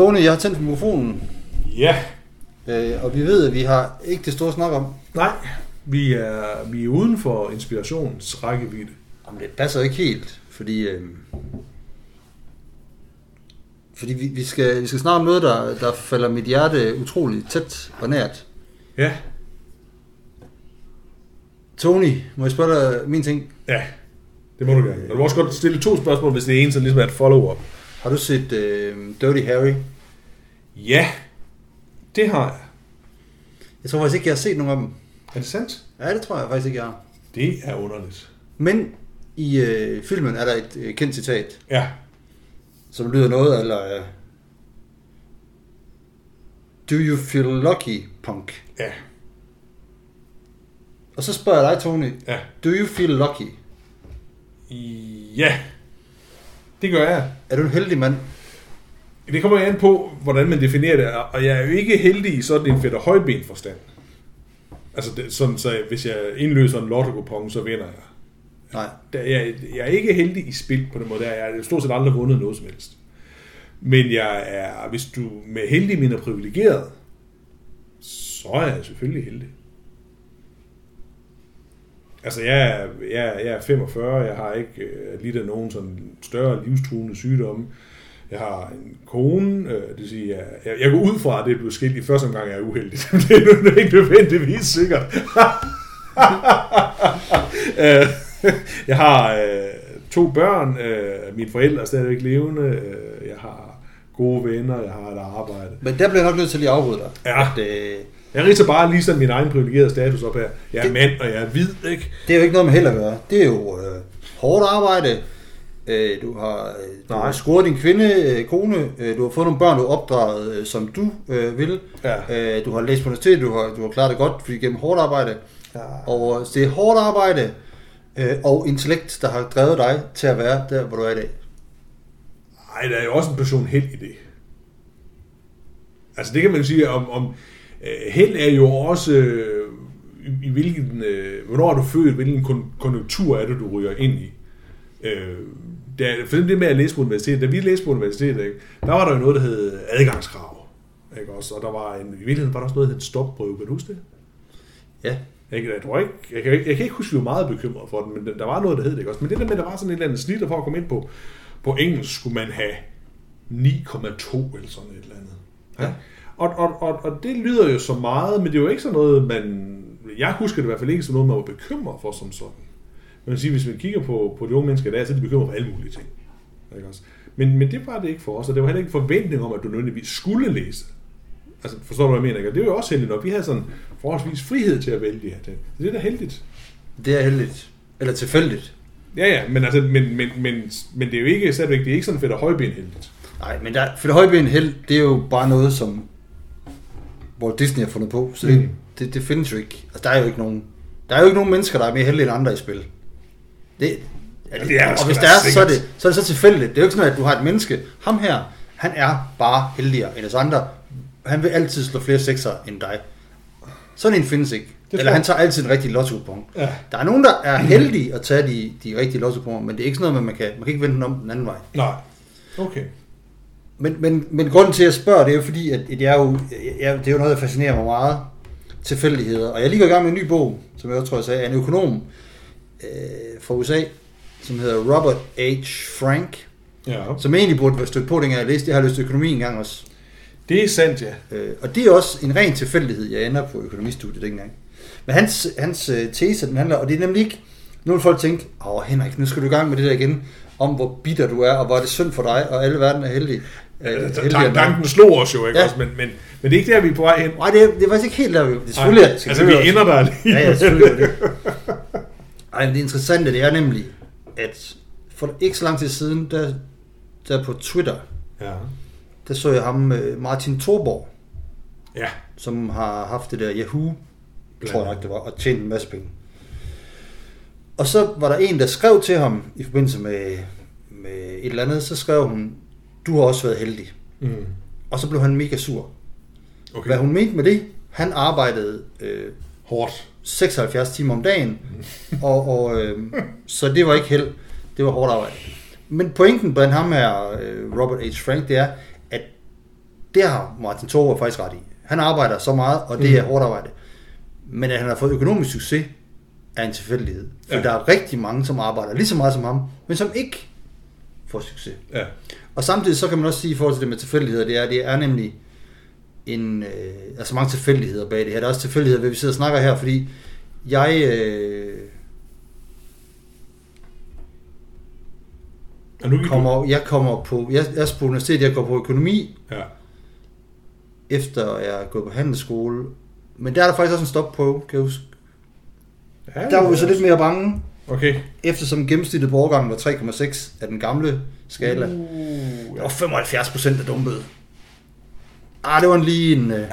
Tony, jeg har tændt for mikrofonen, Ja. øh, og vi ved, at vi har ikke det store snak om. Nej, vi er, vi er uden for inspirationens rækkevidde. Jamen, det passer ikke helt, fordi... Øh, fordi vi, vi, skal, vi skal snakke om noget, der, der falder mit hjerte utroligt tæt og nært. Ja. Tony, må jeg spørge dig min ting? Ja, det må du gerne. Du må også godt stille to spørgsmål, hvis det er en, som ligesom er et follow-up. Har du set øh, Dirty Harry? Ja, det har jeg. Jeg tror faktisk ikke, jeg har set nogen af dem. Er det sandt? Ja, det tror jeg faktisk ikke, jeg har. Det er underligt. Men i øh, filmen er der et øh, kendt citat, Ja. som lyder noget eller øh, Do you feel lucky, punk? Ja. Og så spørger jeg dig, Tony, Ja. Do you feel lucky? Ja. Det gør jeg. Er du en heldig mand? Det kommer an på, hvordan man definerer det, og jeg er jo ikke heldig i sådan en fedt og højben forstand. Altså, det, sådan, så hvis jeg indløser en lotto så vinder jeg. Nej. Der, jeg, jeg er ikke heldig i spil på den måde. Der. Jeg har stort set aldrig vundet noget som helst. Men jeg er, hvis du med heldig mener privilegeret, så er jeg selvfølgelig heldig. Altså, jeg er, jeg, er, jeg er 45, jeg har ikke øh, lidt af nogen sådan større livstruende sygdomme. Jeg har en kone, øh, det vil sige, jeg, jeg, jeg går ud fra, at det er blevet skilt i første omgang, jeg er uheldig. det er nu ikke nødvendigvis sikkert. Øh, jeg har øh, to børn, øh, mine forældre er stadigvæk levende, øh, jeg har gode venner, jeg har et arbejde. Men der bliver jeg nok nødt til lige at afbryde dig. Ja. At, øh, Jeg riser bare lige sådan min egen privilegerede status op her. Jeg er Det- mand, og jeg er hvid, ikke? det er jo ikke noget med held at gøre. Det er jo øh, hårdt arbejde. Øh, du har, øh, du Nej. har scoret din kvinde, øh, kone. Øh, du har fået nogle børn, du har opdraget, øh, som du øh, vil. Ja. Øh, du har læst på universitetet, du har, du har klaret det godt, fordi gennem hårdt arbejde. Ja. Og det er hårdt arbejde øh, og intellekt, der har drevet dig til at være der, hvor du er i dag. Ej, der er jo også en person held i det. Altså det kan man jo sige, om, om held er jo også, øh, i, i hvilken, øh, hvornår er du født, hvilken kon- konjunktur er det, du ryger ind i. Øh, der, for det med at læse på universitetet, da vi læste på universitetet, ikke, der var der jo noget, der hed adgangskrav. Ikke også? Og der var en, i virkeligheden var der også noget, der hed stopprøve, kan du huske det? Ja. Jeg, jeg, tror ikke, jeg, ikke- jeg kan ikke huske, at vi var meget bekymret for den, men der- var noget, der hed det ikke også. Men det der med, der var sådan et eller andet snit, og for at komme ind på, på engelsk, skulle man have 9,2 eller sådan et eller andet. Ja. Og, og, og, og det lyder jo så meget, men det er jo ikke sådan noget, man... Jeg husker det i hvert fald ikke som noget, man var bekymret for som sådan. Man kan sige, hvis man kigger på, på de unge mennesker i dag, så er de bekymret for alle mulige ting. Ikke også? Men, men det var det ikke for os, og det var heller ikke en forventning om, at du nødvendigvis skulle læse. Altså, forstår du, hvad jeg mener? Ikke? Og det er jo også heldigt nok. Vi havde sådan forholdsvis frihed til at vælge de her ting. Så det er da heldigt. Det er heldigt. Eller tilfældigt. Ja, ja, men, altså, men, men, men, men det er jo ikke, stadigvæk, det er ikke sådan fedt og højben heldigt. Nej, men der, for det højben held, det er jo bare noget, som Walt Disney har fundet på. Så det, mm. det, det findes jo ikke. Altså, der er jo ikke nogen, der er jo ikke nogen mennesker, der er mere heldige end andre i spil. Det, Ja, det er der og hvis det er, så er det, så er det så tilfældigt. Det er jo ikke sådan, at du har et menneske. Ham her, han er bare heldigere end os andre. Han vil altid slå flere sekser end dig. Sådan en findes ikke. tror Eller jeg. han tager altid en rigtig lotto Ja. Der er nogen, der er heldige at tage de, de rigtige lotto men det er ikke sådan noget, man kan, man kan ikke vende den om den anden vej. Nej. Okay. Men, men, men grunden til, at jeg spørger, det er jo fordi, at det er jo, ja, det er jo noget, der fascinerer mig meget. Tilfældigheder. Og jeg er lige gået i gang med en ny bog, som jeg også tror, jeg sagde, af en økonom øh, fra USA, som hedder Robert H. Frank, Ja. som egentlig burde være stødt på, dengang jeg læste. Jeg har læst økonomi engang også. Det er sandt, ja. Øh, og det er også en ren tilfældighed, jeg ender på økonomistudiet dengang. Men hans, hans øh, tese, den handler, og det er nemlig ikke, nu vil folk tænke, åh Henrik, nu skal du i gang med det der igen, om hvor bitter du er, og hvor er det synd for dig, og alle verden er heldig. Øh. Tanken slog os jo, ikke Ja. også? Men, men, men det er ikke der, vi er på vej hen. Nej, det er, det er faktisk ikke helt der, vi det er selvfølgelig. Nej, altså, vi ender der lige. Ja, ja, selvfølgelig det. Ej, men det interessante, det er nemlig, at for ikke så lang tid siden, der, der på Twitter, Ja. der så jeg ham, øh, Martin Thorborg, Ja. som har haft det der Yahoo, tror jeg nok det var, og tjent en masse penge. Og så var der en, der skrev til ham i forbindelse med, med et eller andet, så skrev hun, du har også været heldig. Mm. Og så blev han mega sur. Okay. Hvad hun mente med det, han arbejdede øh, Hårdt. 76 timer om dagen, og, og øh, så det var ikke held, det var hårdt arbejde. Men pointen blandt ham her, øh, Robert H. Frank, det er, at det har Martin Thor faktisk ret i. Han arbejder så meget, og det Mm. er hårdt arbejde. Men at han har fået økonomisk succes, er en tilfældighed. For Ja. der er rigtig mange, som arbejder lige så meget som ham, men som ikke får succes. Ja. Og samtidig så kan man også sige i forhold til det med tilfældigheder, det er, det er nemlig en, øh, altså mange tilfældigheder bag det her. Der er også tilfældigheder, ved vi sidder og snakker her, fordi jeg, øh, Og nu kommer, jeg kommer på, jeg, jeg er på universitetet, jeg går på økonomi. Ja. efter jeg er gået på handelsskole. Men der er der faktisk også en stopprøve, kan jeg huske. ja Der var vi så lidt mere bange, Okay. eftersom gennemsnittet på årgangen var 3,6 af den gamle skala. Uh, Der ja. var 75 procent, der dumpede. Ah, det var en lige en, øh,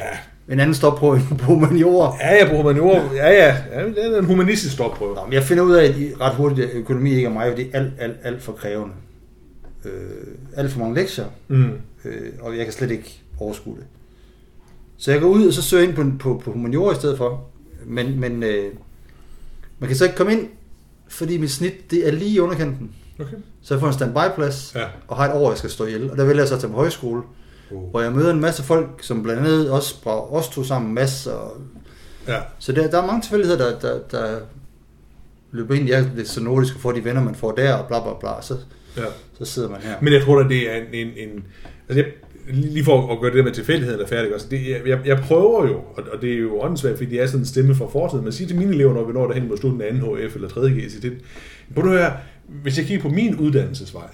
en anden stopprøve end på humaniora. Ja, jeg bruger man jo. Ja, ja. ja det er en humanistisk stopprøve. Nå, men jeg finder ud af, at I ret hurtigt, at økonomi ikke er mig, fordi det er alt, alt, alt for krævende. Øh, alt for mange lektier, Mm. øh, og jeg kan slet ikke overskue det. Så jeg går ud, og så søger ind på, på, på humaniora i stedet for. Men, men øh, man kan så ikke komme ind, fordi mit snit, det er lige i underkanten. Okay. Så jeg får en standby-plads, Ja. og har et år, jeg skal stå ihjel. Og der vælger jeg så tage på højskole, Uh. hvor jeg møder en masse folk, som blandt andet også fra os to sammen, masser. Og, Ja. så der, der er mange tilfældigheder, der, der, der løber ind. Jeg er lidt så nordisk og får de venner, man får der, og bla bla bla. Så, ja. så sidder man her. Men jeg tror da, det er en... en, en altså jeg, lige for at gøre det med tilfældigheden er færdigt også. Det, jeg, jeg, prøver jo, og, og det er jo åndssvagt, fordi det er sådan en stemme fra fortiden. Man siger til mine elever, når vi når derhen mod slutningen af 2 HF eller 3. G, det, prøv nu her, hvis jeg kigger på min uddannelsesvej,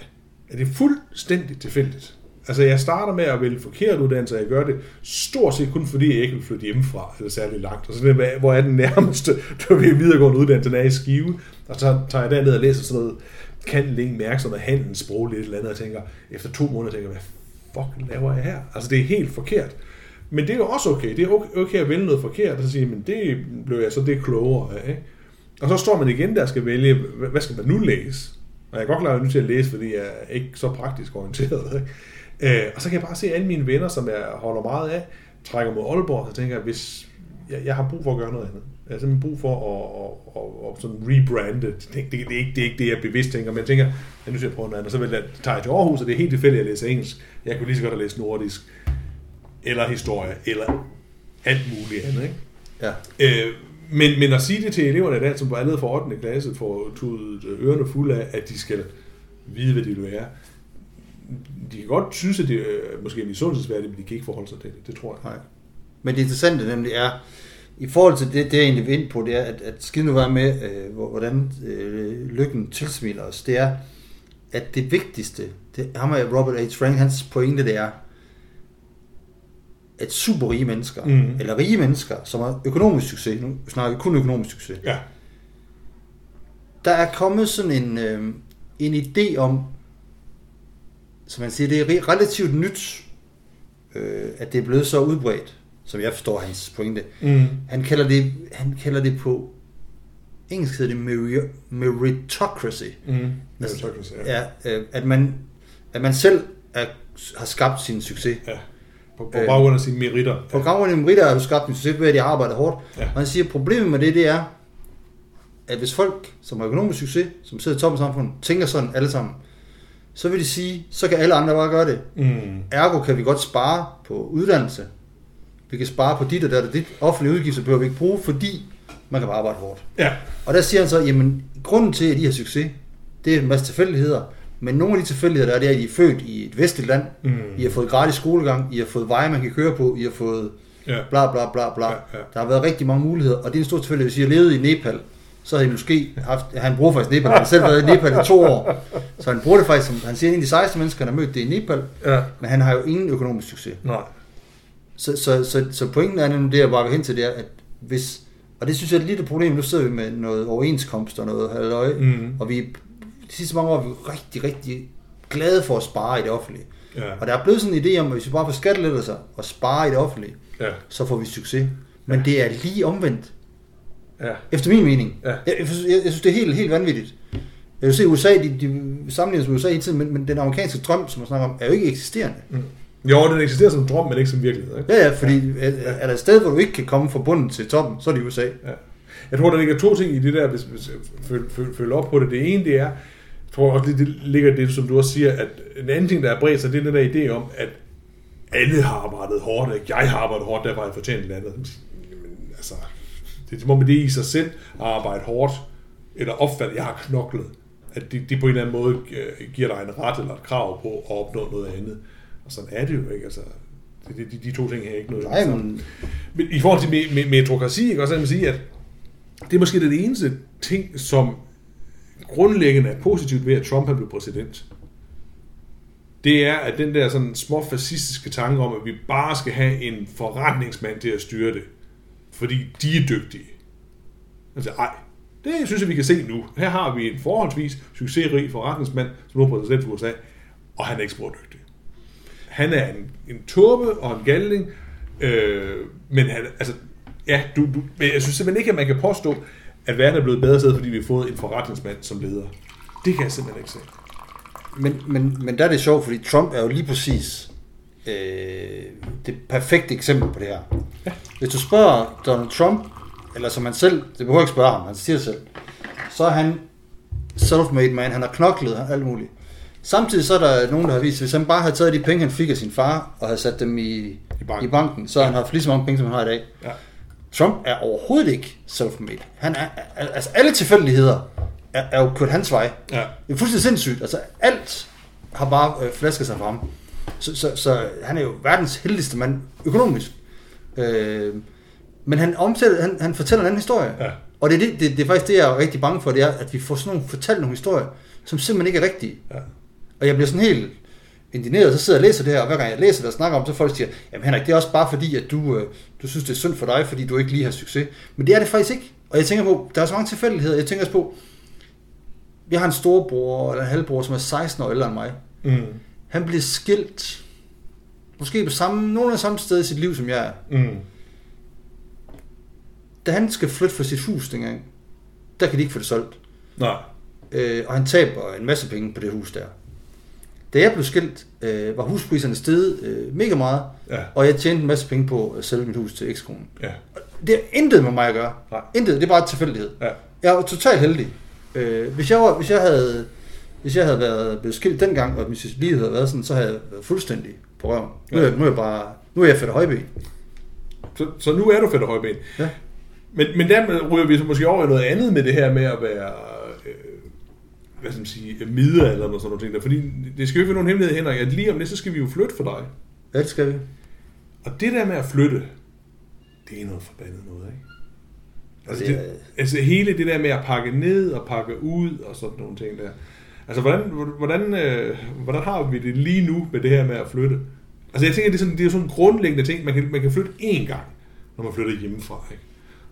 er det fuldstændig tilfældigt. Altså, jeg starter med at vælge forkert uddannelse, og jeg gør det stort set kun fordi, jeg ikke vil flytte hjemmefra, eller særlig langt. Og så det, hvor er den nærmeste, der vil videregående uddannelse, den er i Skive. Og så tager jeg derned og læser sådan noget, kan længe mærke sådan noget handelssprog lidt eller andet, og tænker, efter to måneder tænker jeg, hvad fuck laver jeg her? Altså, det er helt forkert. Men det er jo også okay. Det er okay, okay at vælge noget forkert, og så sige, men det blev jeg så det klogere af. Ikke? Og så står man igen der og skal vælge, hvad hvad skal man nu læse? Og jeg er godt klar, at jeg er nødt til at læse, fordi jeg er ikke så praktisk orienteret. Ikke? Øh, og så kan jeg bare se alle mine venner, som jeg holder meget af, trækker mod Aalborg, så tænker jeg, hvis jeg, jeg har brug for at gøre noget andet. Jeg har simpelthen brug for at, at, at, at sådan rebrande. Det, det, det, er ikke, det er ikke det, jeg bevidst tænker, men jeg tænker, jeg nødt til at prøve noget andet. Og så vil jeg, tager jeg til Aarhus, og det er helt tilfældigt, at jeg læser engelsk. Jeg kunne lige så godt have læst nordisk, eller historie, eller alt muligt andet. Ikke? Ja. Øh, men, men at sige det til eleverne i dag, som var allerede for 8. klasse, får tudet ørerne fulde af, at de skal vide, hvad de vil være. De kan godt synes, at det er måske er misundelsesværdigt, men de kan ikke forholde sig til det. Det tror jeg. Nej. Men det interessante nemlig er, i forhold til det, det jeg egentlig vil ind på, det er, at, at skide nu være med, øh, hvor- hvordan øh, lykken tilsmiler os, det er, at det vigtigste, det ham og Robert H. Frank, hans pointe, det er, at super rige mennesker, mm. eller rige mennesker, som har økonomisk succes, nu snakker vi kun økonomisk succes, Ja. der er kommet sådan en, øh, en idé om, som man siger, det er re- relativt nyt, øh, at det er blevet så udbredt, som jeg forstår hans pointe. Mm. Han kalder det, han kalder det på engelsk hedder det meri- meritocracy. Mm. Altså, ja. Ja, øh, at man at man selv er, har skabt sin succes. ja. På, på baggrund af sine meritter. På grund af meritter har du skabt din succes ved, at de har arbejdet hårdt. Ja. Og han siger, at problemet med det, det er, at hvis folk, som har økonomisk succes, som sidder i toppen samfundet, tænker sådan alle sammen, så vil de sige, så kan alle andre bare gøre det. Mm. Ergo kan vi godt spare på uddannelse. Vi kan spare på dit og dat og dit. Offentlige udgifter behøver vi ikke bruge, fordi man kan bare arbejde hårdt. Ja. Og der siger han så, jamen grunden til, at de har succes, det er en masse tilfældigheder. Men nogle af de tilfældigheder, der er, det er, at I er født i et vestligt land. Mm. I har fået gratis skolegang. I har fået veje, man kan køre på. I har fået Ja. bla bla bla bla. Ja, ja. Der har været rigtig mange muligheder. Og det er en stor tilfældighed. Hvis I har levet i Nepal, så har I måske haft... Han bruger faktisk Nepal. Han har selv været i Nepal i to år. Så han bruger det faktisk som... Han siger, en af de 16 mennesker, der har mødt det i Nepal. Ja. Men han har jo ingen økonomisk succes. Nej. Så, så, så, så pointen er nemlig det, jeg bare vil hen til, det er, at hvis, og det synes jeg er lidt et problem, nu sidder vi med noget overenskomst og noget halløj, Mm. og vi, de sidste mange år er vi rigtig, rigtig glade for at spare i det offentlige. Ja. Og der er blevet sådan en idé om, at hvis vi bare får skattelettelser og spare i det offentlige, Ja. så får vi succes. Men det er lige omvendt, Ja. efter min mening. Ja. Jeg, jeg, synes- jeg, synes, det er helt, helt vanvittigt. Jeg vil se USA, de, de sammenligner med USA i tiden, men, men den amerikanske drøm, som man snakker om, er jo ikke eksisterende. Jo, den eksisterer som drøm, men ikke som virkelighed. Ikke? Ja, ja, fordi er, er der et sted, hvor du ikke kan komme fra bunden til toppen, så er det USA. Ja. Jeg tror, der ligger to ting i det der, hvis, føl- følger op på det. Det ene, det er, jeg tror også, det, ligger det, som du også siger, at en anden ting, der er bredt sig, det er den der idé om, at alle har arbejdet hårdt, ikke? Jeg har arbejdet hårdt, derfor har jeg fortjent det andet. Jamen, altså, det er som om det i sig selv at arbejde hårdt, eller opfatte, at jeg har knoklet, at de, de på en eller anden måde øh, giver dig en ret eller et krav på at opnå noget andet. Og sådan er det jo ikke. Altså, de, de, de to ting har ikke noget Nej, men Men i forhold til me- me- metrokrati, ikke, også, man sige, at det er måske det eneste ting, som grundlæggende er positivt ved, at Trump er blevet præsident. Det er, at den der sådan små fascistiske tanke om, at vi bare skal have en forretningsmand til at styre det, fordi de er dygtige. Altså, ej, det synes jeg, vi kan se nu. Her har vi en forholdsvis succesrig forretningsmand, som nu er præsident for USA, og han er ikke dygtig. Han er en, en turbe og en galning, øh, men han, altså, ja, du, du, men jeg synes simpelthen ikke, at man kan påstå, at verden er blevet bedre sted, fordi vi har fået en forretningsmand som leder. Det kan jeg simpelthen ikke se. Men, men, men der er det sjovt, fordi Trump er jo lige præcis øh, det perfekte eksempel på det her. Ja. Hvis du spørger Donald Trump, eller som han selv, det behøver ikke spørge ham, han siger det selv, så er han self-made man, han har knoklet og alt muligt. Samtidig så er der nogen, der har vist, at hvis han bare havde taget de penge, han fik af sin far, og havde sat dem i, I banken. i banken så har han haft lige så mange penge, som han har i dag. Ja. Trump er overhovedet ikke self-made. Han er, al- altså alle tilfældigheder er, er jo kørt hans vej. Ja. Det er fuldstændig sindssygt. Altså alt har bare øh, flasket sig fra ham. Så, så, så han er jo verdens heldigste mand økonomisk. Øh, men han, omsætter, han, han fortæller en anden historie. Ja. Og det er, det, det, det er faktisk det, jeg er rigtig bange for, det er, at vi får sådan nogle fortalt nogle historier, som simpelthen ikke er rigtige. Ja. Og jeg bliver sådan helt indineret, så sidder jeg og læser det her, og hver gang jeg læser det og snakker om, så folk siger, jamen Henrik, det er også bare fordi, at du, øh, du synes, det er synd for dig, fordi du ikke lige har succes. Men det er det faktisk ikke. Og jeg tænker på, der er så mange tilfældigheder. Jeg tænker også på, jeg har en storebror eller en halvbror, som er 16 år ældre end mig. Mm. Han blev skilt, måske på samme, nogenlunde samme sted i sit liv, som jeg er. Mm. Da han skal flytte fra sit hus dengang, der kan de ikke få det solgt. Nej. øh, og han taber en masse penge på det hus der. Da jeg blev skilt, øh, var huspriserne steget øh, mega meget, Ja. og jeg tjente en masse penge på at sælge mit hus til ekskonen. Ja. Det har intet med mig at gøre. Nej. Intet, det er bare tilfældighed. Ja. Jeg var totalt heldig. Øh, hvis, jeg var, hvis, jeg havde, hvis jeg havde været blevet skilt dengang, og hvis livet havde været sådan, så havde jeg været fuldstændig på røven. Nu, er, Ja. jeg, nu er jeg bare, nu er jeg fedt højben. Så, så nu er du fedt højben. Ja. Men, men der ryger vi så måske over i noget andet med det her med at være, øh, hvad skal man sige, og sådan noget ting der. Fordi det skal jo ikke være nogen hemmelighed, Henrik, at lige om lidt, så skal vi jo flytte for dig. Ja, det skal vi. Og det der med at flytte, det er noget forbandet noget, ikke? Altså, Det altså hele det der med at pakke ned og pakke ud og sådan nogle ting der. Altså hvordan, hvordan, øh, hvordan har vi det lige nu med det her med at flytte? Altså jeg tænker, det er, sådan, det er sådan en grundlæggende ting. Man kan, man kan flytte én gang, når man flytter hjemmefra. Ikke?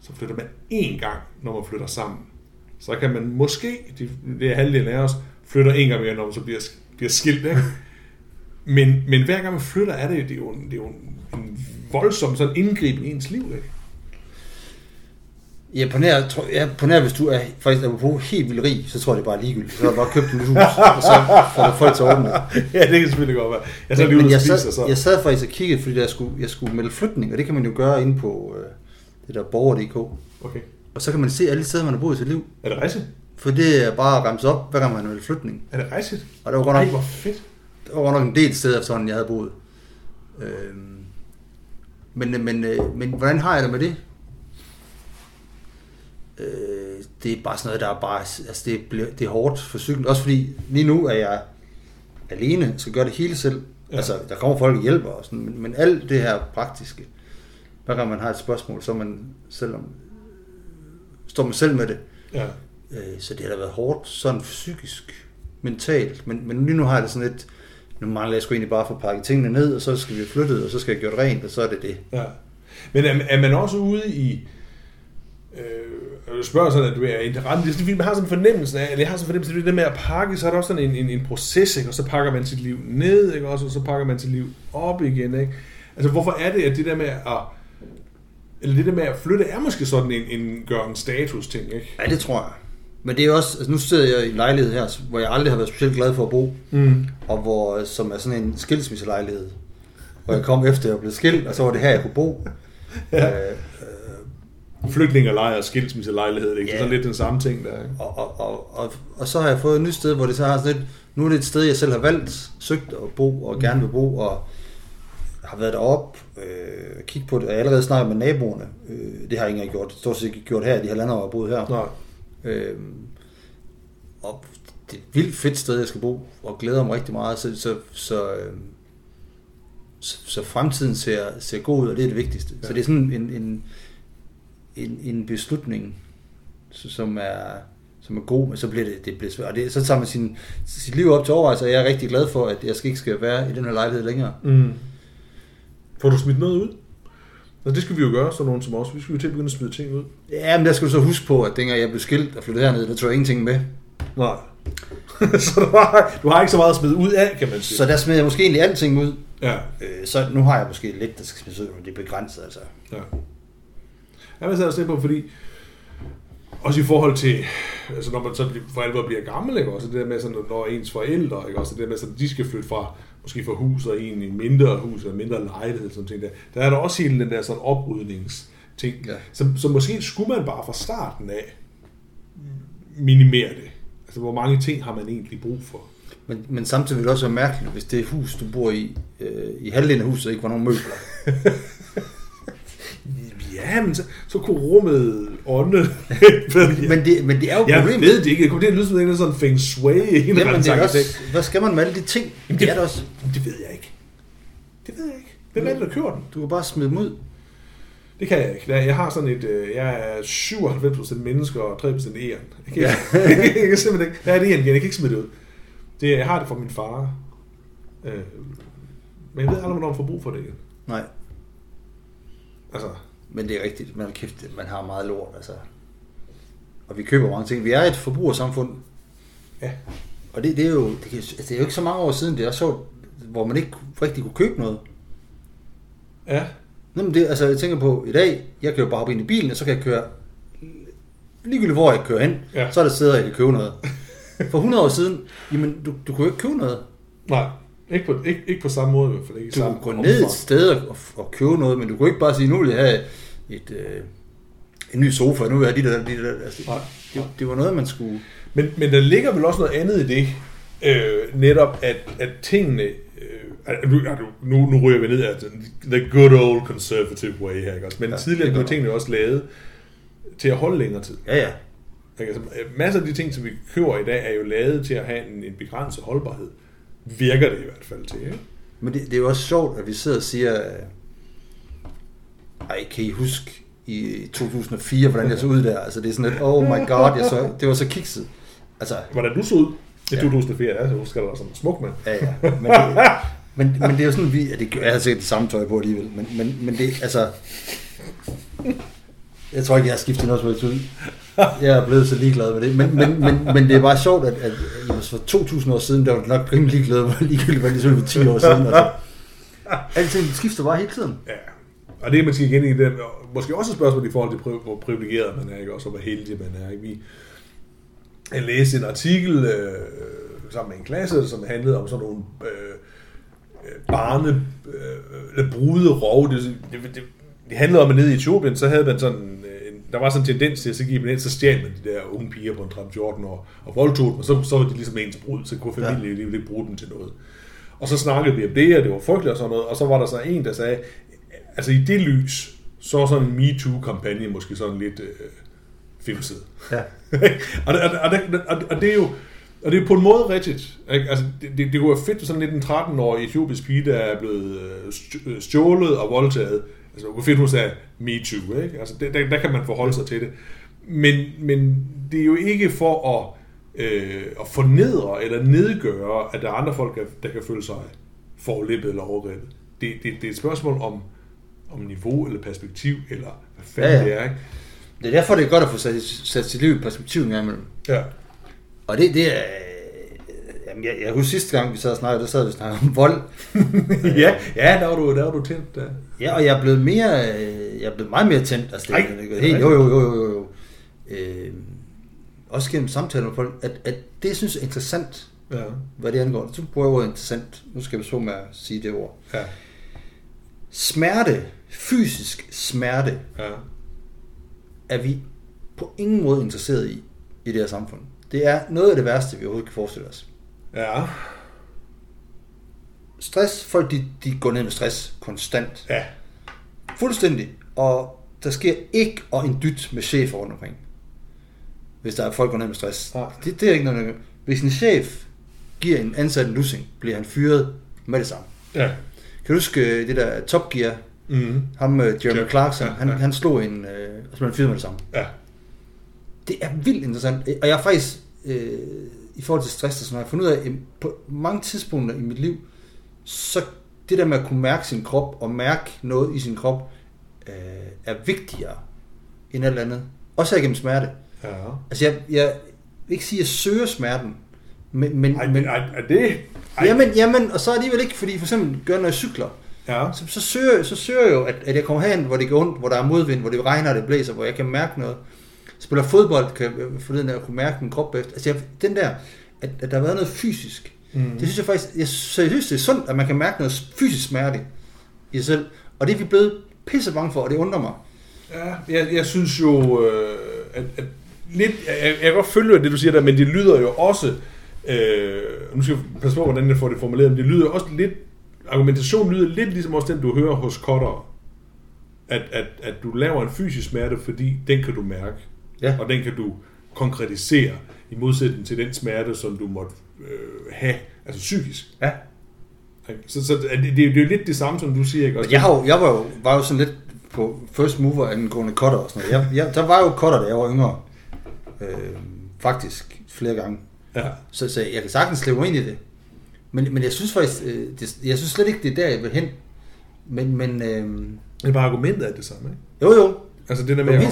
Så flytter man én gang, når man flytter sammen. Så kan man måske, det, det er halvdelen af os, flytter en gang mere, når man så bliver, bliver skilt. Ikke? Men, men hver gang man flytter, er det, det er jo, en, det er jo en, en voldsom sådan indgriben i ens liv. Ikke? Ja, på nær, tror, ja, på nær, hvis du er faktisk er på helt vildt rig, så tror jeg, det er bare ligegyldigt. Så har du bare købt et hus, og så får du folk til at ordne det. ja, det kan selvfølgelig godt være. Jeg så Men, lige men ud og jeg, spise, sad, så... jeg sad faktisk og kiggede, fordi jeg skulle, jeg skulle melde flytning, og det kan man jo gøre inde på øh, det der borger.dk. Okay. Og så kan man se alle de steder, man har boet i sit liv. Er det rigtigt? For det er bare at ramse op, hver gang man har meldt flytning. Er det rigtigt? Og der var godt Ej, nok, hvor fedt. der var godt nok en del steder, sådan jeg havde boet. Øhm, men, men, øh, men hvordan har jeg det med det? Øh, det er bare sådan noget, der er bare, altså det, bliver, det er hårdt for cyklen. Også fordi lige nu er jeg alene, skal gøre det hele selv. Ja. Altså, der kommer folk og hjælper og sådan, men, men alt det her praktiske, hver gang man har et spørgsmål, så man selv om, står man selv med det. Ja. Øh, så det har da været hårdt, sådan psykisk, mentalt. Men, men lige nu har jeg det sådan lidt, nu mangler jeg sgu egentlig bare at få pakket tingene ned, og så skal vi flytte, og så skal jeg gøre rent, og så er det det. ja. Men er, er man også ude i... Øh, jeg spørger sådan, at du er i det er fordi man har sådan en fornemmelse af, eller jeg har sådan en fornemmelse af, at det med at pakke, så er der også sådan en, en, en proces, ikke? og så pakker man sit liv ned, ikke? Også, og så pakker man sit liv op igen. Ikke? Altså, hvorfor er det, at det der med at eller det der med at flytte er måske sådan en, en gør en status ting, ikke? Ja, det tror jeg. Men det er også, altså nu sidder jeg i en lejlighed her, hvor jeg aldrig har været specielt glad for at bo, Mm. og hvor, som er sådan en skilsmisselejlighed, hvor jeg kom efter, at jeg blev skilt, og så var det her, jeg kunne bo. Ja. Øh, Flygtningelejr og skilsmisselejlighed, ikke? Det er Ja. sådan lidt den samme ting der, ikke? og, og, og, og, og så har jeg fået et nyt sted, hvor det så har sådan lidt, nu er det et sted, jeg selv har valgt, søgt at bo, og gerne vil bo, og har været deroppe, øh, kigge på det, og jeg allerede snakket med naboerne. Øh, det har jeg ikke engang gjort. Stort set ikke gjort her, de år, jeg har boet her. Nej. Øh, og det er et vildt fedt sted, jeg skal bo, og glæder mig rigtig meget. Så, så, så, øh, så, så fremtiden ser, ser god ud, og det er det vigtigste. Ja. Så det er sådan en, en, en, en beslutning, så- som er, som er god, men så bliver det, det bliver svært. Og det, så tager man sin, sit liv op til overvejelse, og jeg er rigtig glad for, at jeg skal ikke skal være i den her lejlighed længere. Mm. Får du smidt noget ud? Altså, det skal vi jo gøre, sådan nogen som os. Vi skal jo til at begynde at smide ting ud. Ja, men der skal du så huske på, at dengang jeg blev skilt og flyttede herned, der tog jeg ingenting med. Nej. så du har, du har ikke så meget at smide ud af, kan man sige. Så der smed jeg måske egentlig alting ud. Ja. Øh, så nu har jeg måske lidt, der skal smides ud, men det er begrænset altså. Ja. Jeg vil også på, fordi også i forhold til, altså når man så for alvor bliver gammel, ikke? også det der med, sådan, når ens forældre, ikke? også det der med, sådan, de skal flytte fra, måske fra hus og en i mindre hus eller mindre lejlighed, sådan ting der. Der er der også hele den der sådan oprydningsting. Ja. Så, så måske skulle man bare fra starten af minimere det. Altså, hvor mange ting har man egentlig brug for? Men, men samtidig vil det også være mærkeligt, hvis det hus, du bor i, øh, i halvdelen af huset ikke var nogen møbler. Ja, men så, så kunne rummet ånde. Men det, men det er jo jeg problemet. ved det ikke. Det kunne det lyde som en sådan feng shui. Jamen, det er også, hvad skal man med alle de ting? Jamen, det er det også. Det ved jeg ikke. Det ved jeg ikke. Hvem er det, der kører den? Du kan bare smide dem ud. Det kan jeg ikke. Jeg har sådan et... øh, Jeg er 97% mennesker og 3% æren. Jeg kan, Ja. jeg kan simpelthen ikke... Jeg er det æren, jeg kan ikke smide det ud. Det, jeg har det fra min far. Øh, Men jeg ved aldrig, hvornår man får brug for det igen. Nej, Altså, men det er rigtigt. Man, kæft, man har meget lort, altså. Og vi køber mange ting. Vi er et forbrugersamfund. ja. Og det, det, er jo, det, altså, det er jo ikke så mange år siden, det er sjovt, hvor man ikke rigtig kunne købe noget. Ja. Nå, men det, altså, jeg tænker på, i dag, jeg kan jo bare hoppe ind i bilen, og så kan jeg køre, ligegyldigt hvor jeg kører hen, Ja. ja. så er der steder, jeg kan købe noget. For 100 år siden, jamen, du, du kunne jo ikke købe noget. Nej. Ikke på, ikke, ikke på samme måde i hvert fald. Ikke Du kunne gå ned et sted og, og købe noget, men du kunne ikke bare sige, nu vil jeg have et, øh, en ny sofa, nu vil jeg have de der, de der. Altså, Nej. det, det, var noget, man skulle... Men, men der ligger vel også noget andet i det, øh, netop at, at tingene, øh, nu, nu, nu, ryger vi ned af the good old conservative way her, ikke også? Men ja, tidligere blev tingene også lavet til at holde længere tid. Ja, ja. Ikke? Altså, masser af de ting, som vi køber i dag, er jo lavet til at have en, en begrænset holdbarhed. Virker det i hvert fald til, ikke? Men det, det er jo også sjovt, at vi sidder og siger, ej, kan I huske i 2004, hvordan jeg så ud der? Altså det er sådan lidt, oh my god, jeg så, det var så kikset. Altså, Hvordan du så ud i Ja. 2004, ja, så husker dig som en smuk mand. ja, ja. Men det, men, men det er jo sådan, vi, ja, det, jeg har sikkert det samme tøj på alligevel, men, men, men det, altså, jeg tror ikke, jeg har skiftet noget som ud. Jeg er blevet så ligeglad med det, men, men, men, men det er bare sjovt, at, at, at for 2000 år siden, der var det nok rimelig ligeglad med, ligegyldigt hvad det så for 10 år siden. Altså. Alting skifter bare hele tiden. Ja. Og det er måske igen i det, måske også et spørgsmål i forhold til, hvor privilegeret man er, ikke? også og hvor heldig man er. Ikke? Vi, jeg læste en artikel øh, sammen med en klasse, som handlede om sådan nogle øh, øh, barne, øh, eller brude rov. Det, det, det, det handlede om, at nede i Etiopien, så havde man sådan, øh, en- der var sådan en tendens til, at så gik man ind, så stjal man de der unge piger på en 13-14 år, og voldtog dem, og så, så var de ligesom ens brud, så kunne familien ja. ikke bruge dem til noget. Og så snakkede vi om det, og det var frygteligt og sådan noget, og så var der så en, der sagde, altså i det lys, så er sådan en MeToo-kampagne måske sådan lidt øh, filmset. Ja. og, det, og, det, og, det, og det er jo og det er på en måde rigtigt. Ikke? Altså, det, det, det kunne være fedt, sådan lidt en 13-årig etiopisk pige, der er blevet øh, øh, stjålet og voldtaget. Altså, hun sagde me too. Ikke? Altså, det, der, der, kan man forholde sig til det. Men, men det er jo ikke for at, øh, at fornedre eller nedgøre, at der er andre folk, der, der kan føle sig forlippet eller overgrebet. Det, det, det er et spørgsmål om, om niveau eller perspektiv, eller hvad fanden Ja, ja. det er. Ikke? Det er derfor, det er godt at få sat, sat sit liv i perspektiv en gang imellem. Ja. Og det, det er... Jamen, jeg, jeg husker sidste gang, vi sad og snakkede, der sad vi og snakkede om vold. ja, ja, der var du, der var du tændt. Der. Ja, og jeg er blevet mere... øh, Jeg er blevet meget mere tændt. Altså, det, Ej, gået helt, jo, jo, jo, jo, jo, jo. Øh, også gennem samtaler med folk, at, at det, jeg synes er interessant, Ja. hvad det angår. Så bruger jeg ordet interessant. Nu skal jeg så med at sige det ord. Ja. Smerte, fysisk smerte, Ja. er vi på ingen måde interesseret i, i det her samfund. Det er noget af det værste, vi overhovedet kan forestille os. Ja. stress, folk de, de går ned med stress konstant. Ja. Fuldstændig. Og der sker ikke og en dyt med chefer rundt omkring. Hvis der er folk, der går ned med stress. Nej. Det, det er ikke noget, Hvis en chef giver en ansat en lussing, bliver han fyret med det samme. Ja. Kan du huske øh, det der Top Gear? Mm. Ham, uh, Jeremy Ja, Clarkson, ja, han, ja. han slog en, øh, og så blev han fyret med det samme. Ja. Det er vildt interessant. Og jeg har faktisk, øh, i forhold til stress og sådan noget, fundet ud af, at på mange tidspunkter i mit liv, så det der med at kunne mærke sin krop, og mærke noget i sin krop, øh, er vigtigere end alt andet. Også igennem smerte. Ja. Altså jeg, jeg vil ikke sige, at jeg søger smerten, men, men, Ej, men men er, er det... Ej. jamen, jamen, og så alligevel ikke, fordi for eksempel gør, når jeg cykler, Ja. så, så, søger, så søger jeg jo, at, at jeg kommer hen, hvor det går ondt, hvor der er modvind, hvor det regner det blæser, hvor jeg kan mærke noget. Spiller fodbold, kan jeg forleden der kunne mærke min krop efter. Altså jeg, den der, at, at der har været noget fysisk, Mm. det synes jeg faktisk, jeg seriøst, det er sundt, at man kan mærke noget fysisk smerte i sig selv. Og det er vi blevet pisse bange for, og det undrer mig. Ja, jeg, jeg synes jo, øh, at, at lidt, jeg, jeg kan godt følge det, du siger der, men det lyder jo også, øh, nu skal jeg passe på, hvordan jeg får det formuleret, men det lyder også lidt, argumentationen lyder lidt ligesom også den, du hører hos kottere. At, at, at du laver en fysisk smerte, fordi den kan du mærke, Ja. og den kan du konkretisere, i modsætning til den smerte, som du måtte øh, have, altså psykisk. Ja. Så, så det, det, det er jo lidt det samme, som du siger, ikke? Også Jeg, har jo, jeg var, jo, var jo sådan lidt på first mover angående cutter og sådan noget. Jeg, jeg, der var jo cutter, da jeg var yngre. Øh, faktisk flere gange. Ja. Så, så jeg kan sagtens mig ind i det. Men, men jeg synes faktisk, øh, det, jeg synes slet ikke, det er der, jeg vil hen. Men, men øh, Det er bare argumentet er det samme, ikke? jo jo, Altså det der med at-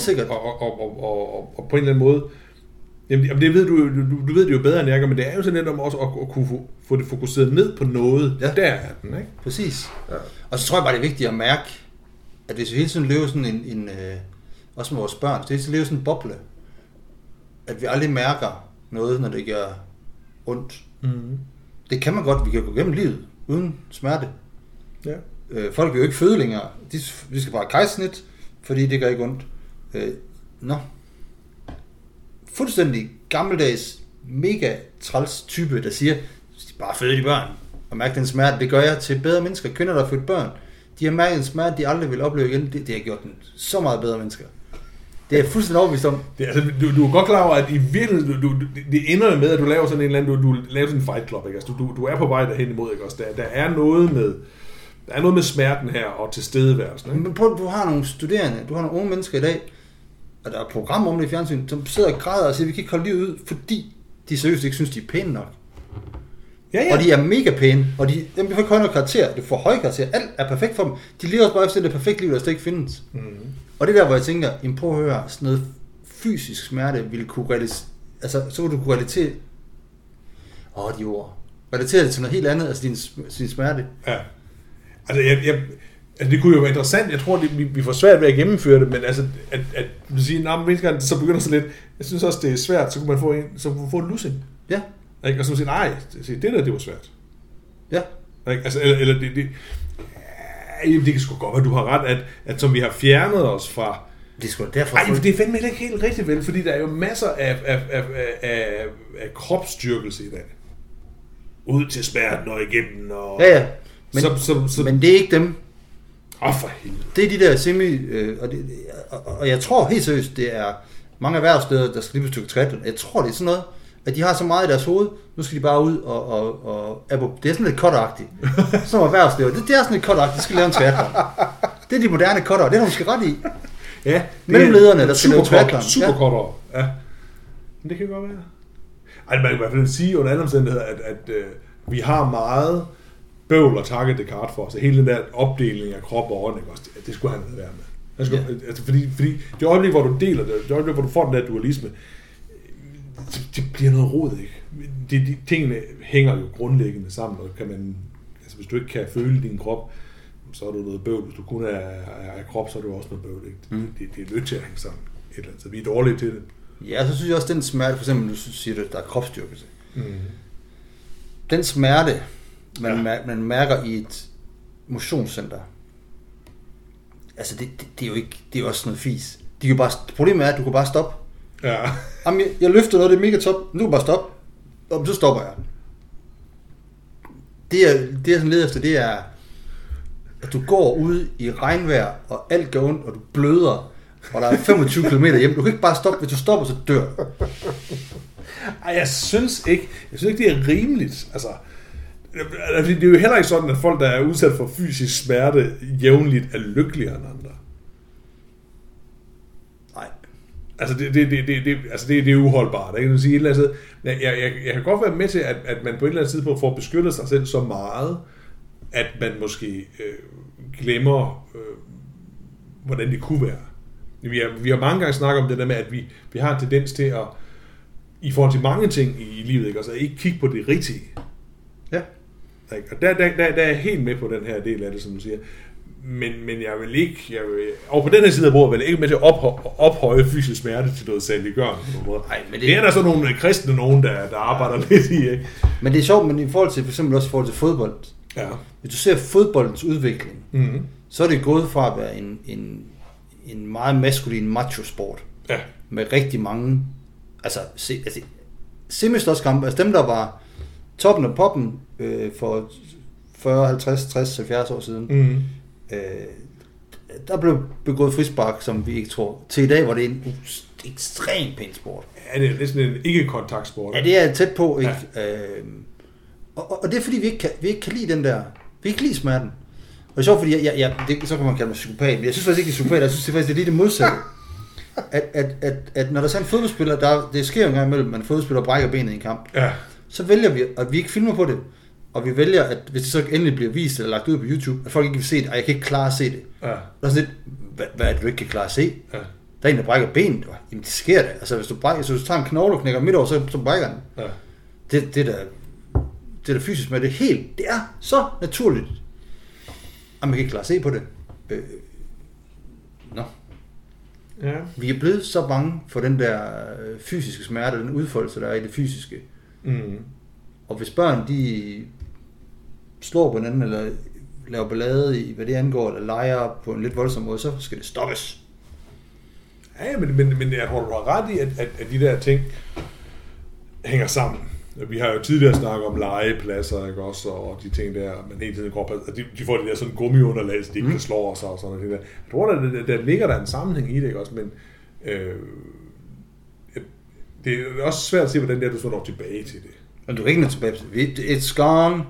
og, og, og på en eller anden måde, jamen, det ved du, du, du ved det jo bedre end jeg gør, men det er jo sådan lidt om også at, at kunne få, få det fokuseret ned på noget. Ja. Der er den, ikke? præcis. Ja. Og så tror jeg bare, det er vigtigt at mærke, at hvis vi hele tiden lever sådan en, en øh, også med vores børn, så hele tiden lever sådan en boble, at vi aldrig mærker noget, når det gør ondt. Mm. Det kan man godt, vi kan gå gennem livet uden smerte. Ja. Øh, folk vil jo ikke føde længere. De, de skal bare have kejsnit, fordi det gør ikke ondt. Øh, nå. Fuldstændig gammeldags, mega træls type, der siger, "De bare føde de børn og mærke den smerte. Det gør jeg til bedre mennesker. Kvinder, der har født børn, de har mærket en smerte, de aldrig vil opleve igen. Det, det har gjort dem så meget bedre mennesker. Det er jeg fuldstændig overbevist om. Det, altså, du, du er godt klar over, at i virkeligheden, du, du, det ender med, at du laver sådan en eller anden, du, du laver sådan en fight club, ikke? Altså, du, du, du er på vej derhen imod, ikke? Altså, der, der er noget med, der er noget med smerten her, og tilstedeværelsen, ikke? Men prøv, du har nogle studerende, du har nogle unge mennesker i dag, og der er et program om det i fjernsyn, som sidder og græder og siger, vi kan ikke holde livet ud, fordi de seriøst ikke synes, de er pæne nok. Ja, Ja. Og de er mega pæne, og de, dem, de får ikke høje nok karakter, du får høje karakter, alt er perfekt for dem. De lever også bare efter det perfekte liv, der slet ikke findes. Mm. Og det er der, hvor jeg tænker, jamen prøv at høre, sådan noget fysisk smerte ville kunne relatere, altså så kunne du kunne relatere, åh de ord, relatere det til noget helt andet, altså din, din smerte. Ja. Altså, jeg, jeg, altså, det kunne jo være interessant. Jeg tror, det, vi, vi får svært ved at gennemføre det, men altså, at, at du siger, nah, men gang, det så begynder så lidt. Jeg synes også, det er svært, så kunne man få en, så kunne man få en lussing. Ja, Ikke? Og så siger, nej, det, det der, det var svært. ja, Ikke? Altså, eller, eller det, det, ja, det kan sgu godt være, du har ret, at, at som vi har fjernet os fra... det er sgu derfor. Folk- det er fandme heller ikke helt rigtigt, vel? Fordi der er jo masser af, af, af, af, af, kropsstyrkelse i dag. Ud til smerten og igennem, og... Ja, ja. Men, så, så, så, men det er ikke dem. Åh, for helvede. Det er de der semi... Øh, og, det, og, og jeg tror helt seriøst, det er mange erhvervssteder, der skal lige på stykke triathlon. Jeg tror, det er sådan noget, at de har så meget i deres hoved, nu skal de bare ud og... og, og det er sådan lidt kotteragtigt. Sådan nogle erhvervssteder. Det, det er sådan lidt kotteragtigt, de skal lave en triathlon. Det er de moderne kotter, det har du måske ret i. Ja, Mellemlederne, der skal lave triathlon. Super Ja. ja. ja. Men det kan godt være. Ej, man kan i hvert fald sige under alle omstændigheder, at, at øh, vi har meget bøvl at takke Descartes for. Så hele den der opdeling af krop og ånd, det, det skulle han være med. Han skulle, ja. altså, fordi, fordi det øjeblik, hvor du deler det, det øjeblik, hvor du får den der dualisme, det, det bliver noget rod, ikke? De, de, tingene hænger jo grundlæggende sammen, og kan man, altså hvis du ikke kan føle din krop, så er du noget bøvl. Hvis du kun er, er, er krop, så er du også noget bøvl. Ikke? Mm. Det, det, er nødt til at hænge sammen. Et eller andet. Så vi er dårlige til det. Ja, så synes jeg også, den smerte, for eksempel, du siger, det, der er kropsstyrkelse. Mm. Den smerte, man, Ja. ja. man mærker i et motionscenter, altså det, det, det, er jo ikke, det er jo også noget fis. De kan bare, problemet er, at du kan bare stoppe. Ja. Jamen, jeg, jeg løfter noget, det er mega top, nu kan du bare stoppe. Og så stopper jeg. det, er, det jeg sådan leder efter, det er, at du går ud i regnvejr, og alt går ondt, og du bløder, og der er 25 km hjem. Du kan ikke bare stoppe. Hvis du stopper, så dør. Ej, jeg synes ikke, jeg synes ikke, det er rimeligt. Altså, det er jo heller ikke sådan, at folk, der er udsat for fysisk smerte, jævnligt er lykkeligere end andre. Nej. Altså, det, det, det, det, det, altså det, det er uholdbart. Ikke? Sige, et eller andet jeg, jeg, jeg kan godt være med til, at, at man på et eller andet tidspunkt får beskyttet sig selv så meget, at man måske øh, glemmer, øh, hvordan det kunne være. Vi har, vi har mange gange snakket om det der med, at vi, vi har en tendens til at, i forhold til mange ting i, i livet, ikke? Altså, ikke kigge på det rigtige. Ikke? Og der, der, der, der er jeg helt med på den her del af det, som du siger. Men, men jeg vil ikke, jeg vil, og på den her side af bordet vil jeg ikke med til at ophøje, ophøje fysisk smerte til noget måde. Nej, men det- det er der så nogle kristne nogen, der, der arbejder lidt i. Ikke? Men det er sjovt, men i forhold til, for eksempel også i forhold til fodbold. Ja. Hvis du ser fodboldens udvikling, Mm-hmm. så er det gået fra at være en, en, en meget maskulin macho-sport. Ja. med rigtig mange, altså, se, altså semistårskampe, altså dem, der var toppen af poppen øh, for 40, 50, 60, 70 år siden, Mm-hmm. øh, der blev begået frispark, som vi ikke tror. Til i dag var det en ekstremt pæn sport. Ja, det er næsten en ikke-kontaktsport. Ja, det er tæt på, ikke? Ja. Øh, og, og, det er fordi, vi ikke, kan, vi ikke kan lide den der, vi kan ikke lide smerten. Og det er sjovt, fordi jeg, jeg, jeg, det, så kan man kalde mig psykopat, men jeg synes faktisk ikke, det er psykopat, jeg synes det er faktisk, det er lige det modsatte. At, at, at, at når der er sådan en fodboldspiller, der, det sker jo en gang imellem, at en fodboldspiller brækker benet i en kamp, Ja. så vælger vi, at vi ikke filmer på det, og vi vælger, at hvis det så endelig bliver vist eller lagt ud på YouTube, at folk ikke vil se det, og jeg kan ikke klare at se det. Ja. Der er sådan lidt, hvad, hvad er det, du ikke kan klare at se? Ja. Der er en, der brækker benet. Jamen, det sker da. Altså, hvis du, brækker, så hvis du tager en knogle og knækker midt over, så, så brækker den. Ja. Det, det, er da, det er da fysisk, men det helt, det er så naturligt, at man kan ikke klare at se på det. Øh, Nå. Ja. Vi er blevet så bange for den der øh, fysiske smerte, den udfoldelse, der er i det fysiske. Mm. Og hvis børn, de slår på hinanden, eller laver ballade i, hvad det angår, eller leger på en lidt voldsom måde, så skal det stoppes. Ja, men, men, men jeg tror, du har ret i, at, at, at de der ting hænger sammen. Vi har jo tidligere snakket om legepladser, ikke også, og de ting der, man hele tiden går på, og de, de får det der sådan gummiunderlag, så de ikke Mm. kan slå sig og sådan noget. Jeg tror, der, der, der ligger der en sammenhæng i det, ikke også, men øh, det er også svært at se, hvordan det er, du så når tilbage til det. Men du kan ikke nå tilbage til det. It's gone.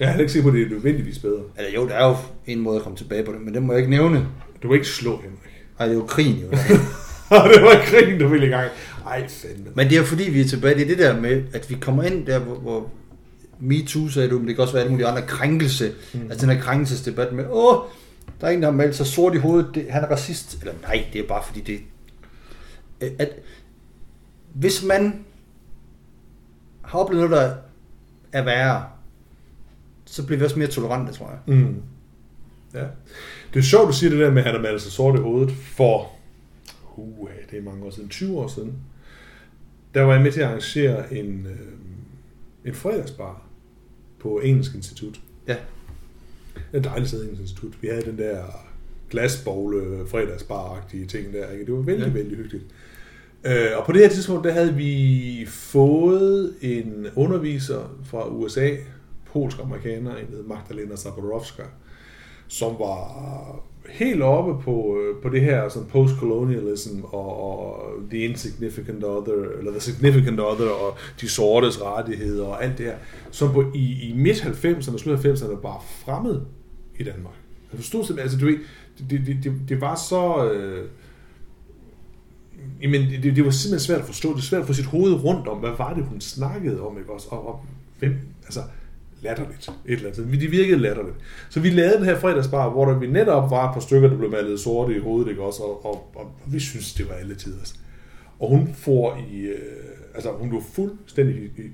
Jeg er ikke sikker på, at det er nødvendigvis bedre. Eller jo, der er jo en måde at komme tilbage på det, men det må jeg ikke nævne. Du må ikke slå, Henrik. Ej, det er jo krigen jo. det var krigen, du ville i gang. Ej, fandme. Men det er fordi, vi er tilbage. Det er det der med, at vi kommer ind der, hvor, hvor MeToo sagde du, men det kan også være alle mulige andre krænkelse. Mm. Altså den her krænkelsesdebat med, åh, der er en, der har malet sig sort i hovedet, det, han er racist. Eller nej, det er bare fordi det... øh, At, hvis man har oplevet noget, der er værre, så bliver vi også mere tolerante, tror jeg. Mm. Ja. Det er sjovt, du siger det der med, at han har malet sig sort i hovedet for, uh, det er mange år siden, 20 år siden. Der var jeg med til at arrangere en, øh, en fredagsbar på Engelsk Institut. Ja. En dejlig sted Engelsk Institut. Vi havde den der glasbogle fredagsbar-agtige ting der. Ikke? Det var vældig, Ja. ja. vældig hyggeligt. Øh, og på det her tidspunkt, der havde vi fået en underviser fra USA, polsk-amerikaner, en hed Magdalena Zaborowska, som var helt oppe på, øh, på det her sådan postcolonialism og, og the insignificant other, eller the significant other, og de sortes rettigheder og alt det her, som på, i, i midt-90'erne og slut-90'erne var fremmed i Danmark. Altså, Jeg forstod simpelthen, altså du ved, det, det, det, det var så... Øh, Jamen, det, det var simpelthen svært at forstå. Det var svært at få sit hoved rundt om, hvad var det, hun snakkede om, ikke også? Og, og hvem, altså, latterligt. Et eller andet. Det virkede latterligt. Så vi lavede den her fredagsbar, hvor der vi netop var et par stykker, der blev malet sorte i hovedet, ikke også? Og, og, og vi synes det var alle tider. Og hun får i, øh, altså hun blev fuldstændig i, i,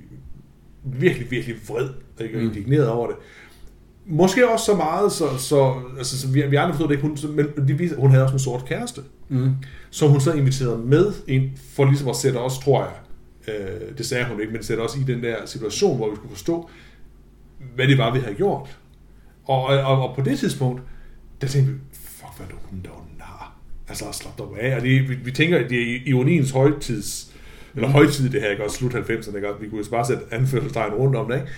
virkelig, virkelig vred, ikke? og Mm. indigneret over det. Måske også så meget, så, så, altså, så vi, vi andre forstod det ikke, hun, men de viser, hun havde også en sort kæreste Mm. som hun så inviterede med ind, for ligesom at sætte os, tror jeg, øh, det sagde hun ikke, men sætte os i den der situation, hvor vi skulle forstå, hvad det var, vi havde gjort. Og, og, og på det tidspunkt, der tænkte vi, fuck, hvad er det hun der var nar. Altså, slap dig af. Og det, vi, vi tænker, at det er ironiens højtids, eller højtid det her, ikke også, slut 90'erne, ikke vi kunne jo bare sætte anførselstegn rundt om det, ikke?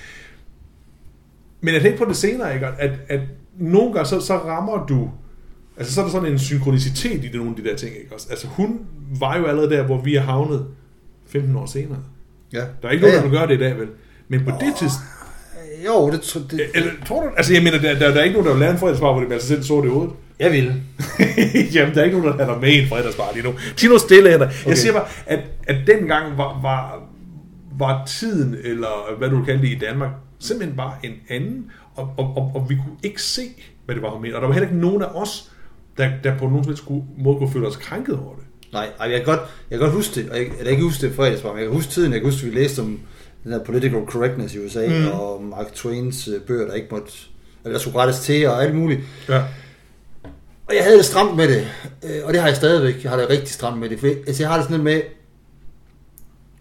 Men jeg tænkte på det senere, ikke? At, at nogle gange, så, så rammer du... Altså, så er der sådan en synkronicitet i det, nogle af de der ting, ikke? også? Altså, hun var jo allerede der, hvor vi er havnet 15 år senere. Ja. Der er ikke nogen, der vil gøre det i dag, vel? Men på det tidspunkt... Jo, det, tr- det, Eller, tror du... Altså, jeg mener, der, der, der er ikke nogen, der vil lave en fredagsbar, hvor det bliver sig selv sort i hovedet. jeg vil. Jamen, der er ikke nogen, der er med i en fredagsbar lige nu. Tid nu stille hænder. Okay. Jeg siger bare, at, at dengang var, var, var tiden, eller hvad du vil kalde det i Danmark, simpelthen bare en anden, og, og, og, og vi kunne ikke se, hvad det var, hun mente. Og der var heller ikke nogen af os, der, der på nogen måde kunne føle os krænket over det. Nej, ej, jeg kan godt, jeg kan godt huske det, og jeg, kan ikke huske det fredagsbar, men jeg kan huske tiden, jeg kan huske, at vi læste om den der political correctness i USA, mm. og Mark Twains øh, bøger, der ikke måtte, eller der skulle rettes til, og alt muligt. Ja. Og jeg havde det stramt med det, øh, og det har jeg stadigvæk. Jeg har det rigtig stramt med det. For, altså, jeg har det sådan lidt med,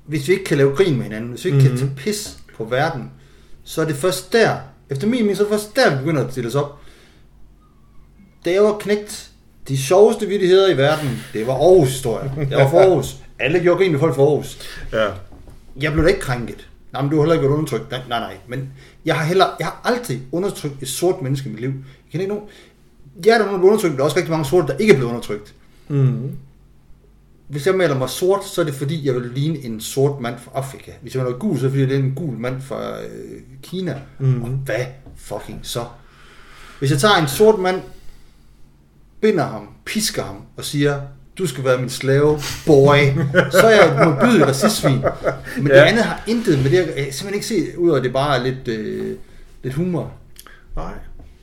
hvis vi ikke kan lave grin med hinanden, hvis vi ikke mm-hmm. kan tage pis på verden, så er det først der, efter min mening, så er det først der, vi begynder at stille os op. Da jeg var knægt, de sjoveste vittigheder i verden, det var Aarhus historie. Jeg var fra Aarhus. Alle gjorde grin med folk fra Aarhus. Ja. Jeg blev da ikke krænket. Nej, men du har heller ikke været undertrykt. Nej, nej, nej. Men jeg har heller, jeg har aldrig undertrykt et sort menneske i mit liv. Jeg kender ikke nogen. Der er nogen, der bliver undertrykt, men der er også rigtig mange sorte, der ikke er blevet undertrykt. Mm. Hvis jeg maler mig sort, så er det fordi, jeg vil ligne en sort mand fra Afrika. Hvis jeg maler gul, så er det fordi, det er en gul mand fra øh, Kina. Mhm. Og hvad fucking så? Hvis jeg tager en sort mand, binder ham, pisker ham og siger, du skal være min slave, boy, så er jeg et modbydeligt racistsvin. Men ja. det andet har intet med det, jeg kan simpelthen ikke se, ud af at det bare er lidt, øh, lidt humor. Nej.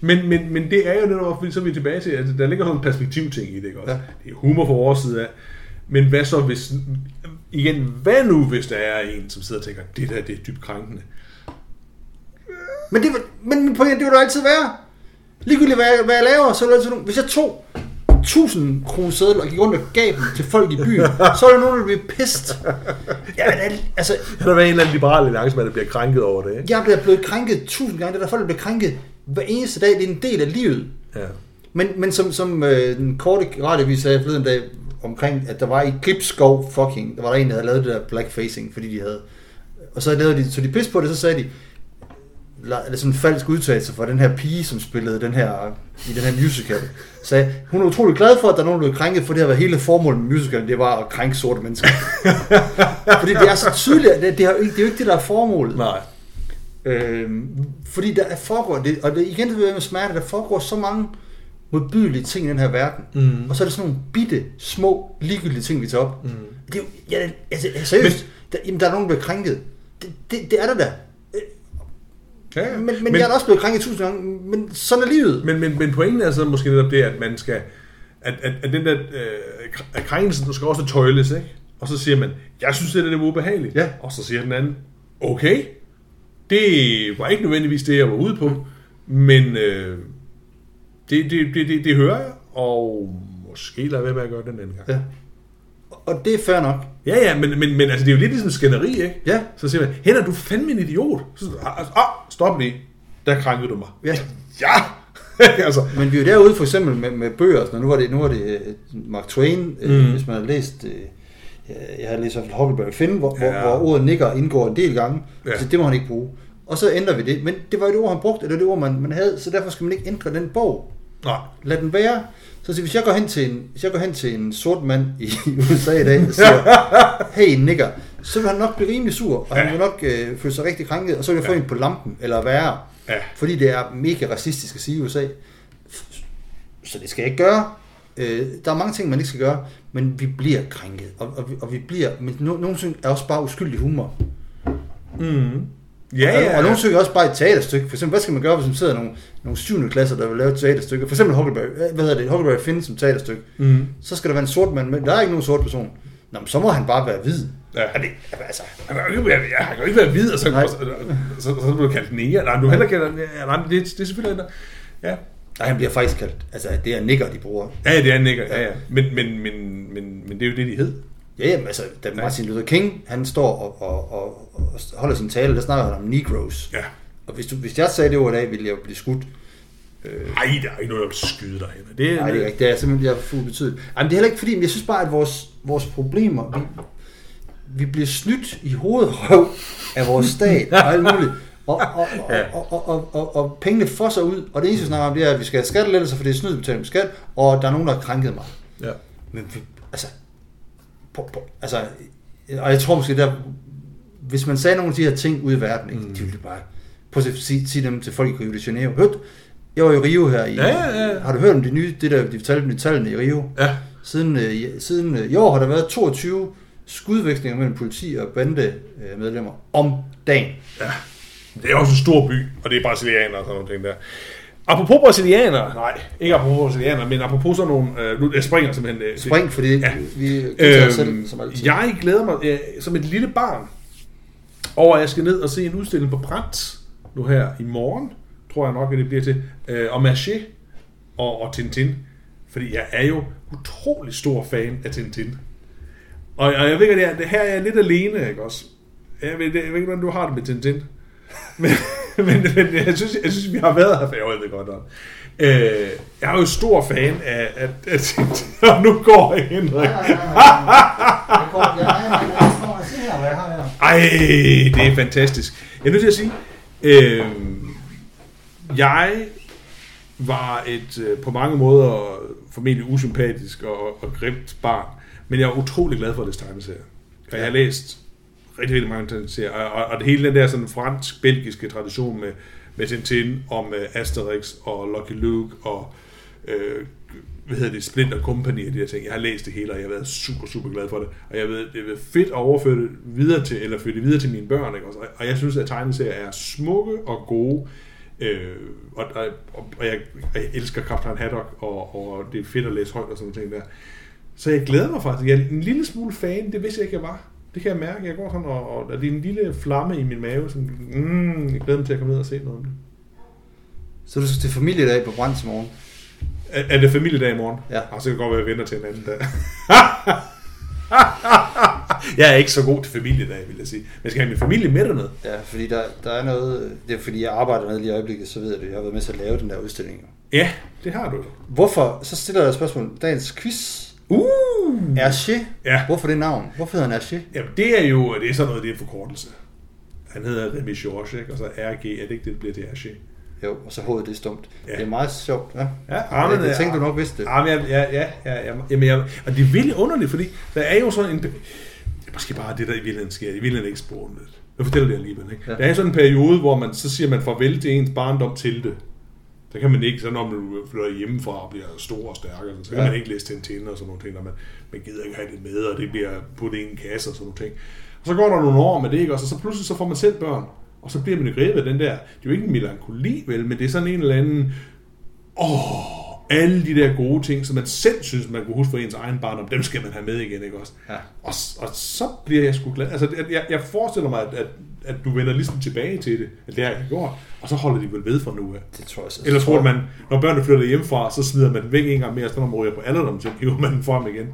Men, men, men det er jo netop, fordi så er vi tilbage til, at der ligger sådan en perspektivting i det, ikke også? Ja. Det er humor fra vores side af. Men hvad så hvis, igen, hvad nu hvis der er en, som sidder og tænker, det der, det er dybt krænkende? Men, det, men min pointe, det vil der altid være. Ligegyldigt hvad jeg, hvad jeg laver, så er der altid. Hvis jeg tog 1000 kroner sædler og gik rundt og gav dem til folk i byen, så er der nogen, der bliver pissed. Ja, men al- altså, der være en eller anden liberal alliance, der bliver krænket over det, ikke? jeg bliver blevet krænket tusind gange. Det er der folk, der bliver krænket hver eneste dag. Det er en del af livet. Ja. Men, men som, som øh, den korte radiovis sagde forleden dag omkring, at der var i Gribskov fucking, der var der en, der havde lavet det der blackfacing, fordi de havde... Og så lavede de, så de pisse på det, så sagde de, eller sådan en falsk udtalelse fra den her pige, som spillede den her, i den her musical, sagde, hun er utrolig glad for, at der er nogen, der blev krænket, for det har været hele formålet med musicalen, det var at krænke sorte mennesker. fordi det er så tydeligt, det, det, er det er jo ikke det, der er formålet. Nej. Øhm, fordi der er foregår, det, og det, igen det vil jeg med smerte, der foregår så mange modbydelige ting i den her verden, Mm. og så er det sådan nogle bitte, små, ligegyldige ting, vi tager op. Mm. Det er jo, ja, altså, seriøst, der, jamen, der er nogen, der bliver krænket. Det, det, det er der da. Ja. Men, men, men, jeg er også blevet krænket tusind gange, men sådan er livet. Men, men, men pointen er så måske netop det, at man skal, at, at, at den der øh, kr- at krænkelsen skal også tøjles, ikke? Og så siger man, jeg synes, det er det var ubehageligt. Ja. Og så siger den anden, okay, det var ikke nødvendigvis det, jeg var ude på, men øh, det, det, det, det, det hører jeg, og måske lade være med at gøre den anden gang. Ja. Og det er fair nok. Ja, ja, men, men, men altså, det er jo lidt ligesom skænderi, ikke? Ja. Så siger man, Henrik, du er fandme en idiot. Så, ah, ah, stop lige. Der krænkede du mig. Ja. Ja! altså, Men vi er jo derude for eksempel med, med bøger, og nu var det, nu var det øh, Mark Twain, mm. Mm. hvis man har læst, øh, jeg har læst i hvert fald Huckleberry Finn, hvor, ja. Hvor, hvor ordet nigger indgår en del gange, ja. Ja. så det må han ikke bruge. Og så ændrer vi det, men det var jo det ord, han brugte, eller det ord, man, man havde, så derfor skal man ikke ændre den bog. nej. Lad den være. Så siger, hvis jeg går hen til en, hvis jeg går hen til en sort mand i USA i dag, og siger, hey nigger, så vil han nok blive rimelig sur, og han Ja. vil nok øh, føle sig rigtig krænket, og så vil jeg få Ja. en på lampen, eller værre. Ja. Fordi det er mega racistisk at sige i USA. Så det skal jeg ikke gøre. Øh, der er mange ting, man ikke skal gøre, men vi bliver krænket, og, og, vi, og vi bliver, men no, nogle ting er også bare uskyldig humor. Mm. Og, Ja, ja. og nogle stykker er også bare et teaterstykke. For eksempel, hvad skal man gøre, hvis man sidder nogle, nogle 7. klasser, der vil lave et teaterstykke? For eksempel Huckleberry, øh, hvad hedder det, Huckleberry Finn som teaterstykke. Mm. Så skal der være en sort mand med, der er ikke nogen sort person. Nå, men så må han bare være hvid. Ja. Er det, altså, Han kan jo ikke være, ja, han kan jo ikke være hvid, og så, Nej. så, så, så, så, bliver du kaldt neger. Nej, du heller kalder ja, nej, det, det er selvfølgelig. Ja. nej, han bliver faktisk kaldt, altså det er nigger, de bruger. ja, det er en nigger, ja, ja. Men, men, men, men, men det er jo det, de hed. Ja, jamen, altså, da Martin Luther King, han står og, og, og, og holder sin tale, der snakker han om Negroes. Ja. Og hvis, du, hvis jeg sagde det ord i dag, ville jeg jo blive skudt. Nej, der er ikke noget, der vil skyde dig hen. Det er, Nej, det er ikke. Det er simpelthen jeg er fuldt betydeligt. Jamen, det er heller ikke fordi, men jeg synes bare, at vores, vores problemer, vi, vi bliver snydt i hovedrøv af vores stat og alt muligt. Og, og, og, og, og, og, og, pengene fosser ud, og det eneste, vi snakker om, det er, at vi skal have skattelettelser, for det er snyd betaling skat, og der er nogen, der har krænket mig. Ja. Men vi- altså, altså, og jeg tror måske, der, hvis man sagde nogle af de her ting ude i verden, ikke, Mm. de ville bare, prøv at sige, sige dem til folk i Rio de Janeiro. Hørte, jeg var i Rio her i, Ja, ja, ja. har du hørt om de nye, det der, de fortalte om de tallene i Rio? Ja. Siden, øh, siden øh, i år har der været 22 skudvekslinger mellem politi og bandemedlemmer om dagen. Ja. Det er også en stor by, og det er brasilianere og sådan nogle ting der. Apropos brasilianere, nej, ikke apropos brasilianere, men apropos sådan nogle, øh, nu jeg springer simpelthen. Øh, Spring, fordi Ja. vi gentager os selv, Øhm, som altid. jeg glæder mig øh, som et lille barn over, at jeg skal ned og se en udstilling på Brandt nu her i morgen, tror jeg nok, at det bliver til, øh, om Hergé og, og Tintin. Fordi jeg er jo utrolig stor fan af Tintin. Og, og jeg ved ikke, at jeg, det her er jeg lidt alene, ikke også? Jeg ved, jeg ved ikke, hvordan du har det med Tintin. Men, men, men jeg, synes, jeg synes, vi har været her, for jeg ved godt nok. Øh, jeg er jo stor fan af, af Tintin, og nu går Henrik. Ej, det er fantastisk. Jeg er nødt til at sige, øh, jeg var et øh, på mange måder formentlig usympatisk og, og grimt barn, men jeg er utrolig glad for det tegneserie. Og jeg har læst rigtig, rigtig mange tegneserier, og, og, og det hele den der sådan fransk-belgiske tradition med, med Tintin og med Asterix og Lucky Luke og øh, hvad hedder det, Splinter Company og de her ting. Jeg har læst det hele, og jeg har været super, super glad for det. Og jeg ved, det er fedt at overføre det videre til, eller føre det videre til mine børn. Ikke? også? Og jeg synes, at tegneserier er smukke og gode. Øh, og, og, og, jeg, jeg elsker Kaptajn Haddock, og, og det er fedt at læse højt og sådan noget ting der. Så jeg glæder mig faktisk. Jeg er en lille smule fan, det vidste jeg ikke, jeg var. Det kan jeg mærke. Jeg går sådan, og, og det er en lille flamme i min mave. Sådan, mm, jeg glæder mig til at komme ned og se noget om det. Så du skal til familiedag på Brands i morgen. Er, er det familiedag i morgen? Ja. Og så kan det godt være, at jeg venter til en anden dag. jeg er ikke så god til familiedag, vil jeg sige. Men jeg skal have min familie med derned. Ja, fordi der, der er noget... Det er fordi, jeg arbejder med lige i øjeblikket, så ved jeg det. Jeg har været med til at lave den der udstilling. Ja, det har du. Hvorfor... Så stiller jeg et spørgsmål. Dagens quiz. Uh! Hergé. Ja. Hvorfor det navn? Hvorfor hedder han Hergé? Jamen, det er jo det er sådan noget, det er en forkortelse. Han hedder Remy George, ikke? og så RG, er det ikke det, det bliver til RG? Jo, og så hovedet det er stumt. Ja. Ja. Det er meget sjovt, ja. Ja, Ja, men, jeg tænkte, du nok vidste det. Ja, men jeg, ja, ja, ja, ja, jamen, jeg, og det er virkelig underligt, fordi der er jo sådan en... Det er måske bare det, der i virkeligheden sker. I virkeligheden ikke sporen lidt. Jeg fortæller det alligevel, ikke? Ja. Ja. Der er sådan en periode, hvor man så siger man farvel til ens barndom til det. Der kan man ikke, så når man flytter hjemmefra og bliver stor og stærkere, så kan ja. Man ikke læse Tintin og sådan nogle ting, og man, man gider ikke have det med, og det bliver puttet i en kasse og sådan nogle ting. Og så går der nogle år med det, ikke? Og så, så pludselig så får man selv børn, og så bliver man grebet af den der, det er jo ikke en melankoli, vel, men det er sådan en eller anden, åh, alle de der gode ting, som man selv synes, man kunne huske for ens egen barndom, dem skal man have med igen, ikke også? Ja. Og, og så bliver jeg sgu glad. Altså, jeg, jeg forestiller mig, at, at, at du vender ligesom tilbage til det, at det har jeg gjort, og så holder de vel ved fra nu af. Det tror jeg så. Eller tror man, når børnene flytter hjemmefra, så smider man den væk en gang mere, og så når man ryger på alderdom, så hiver man den frem igen.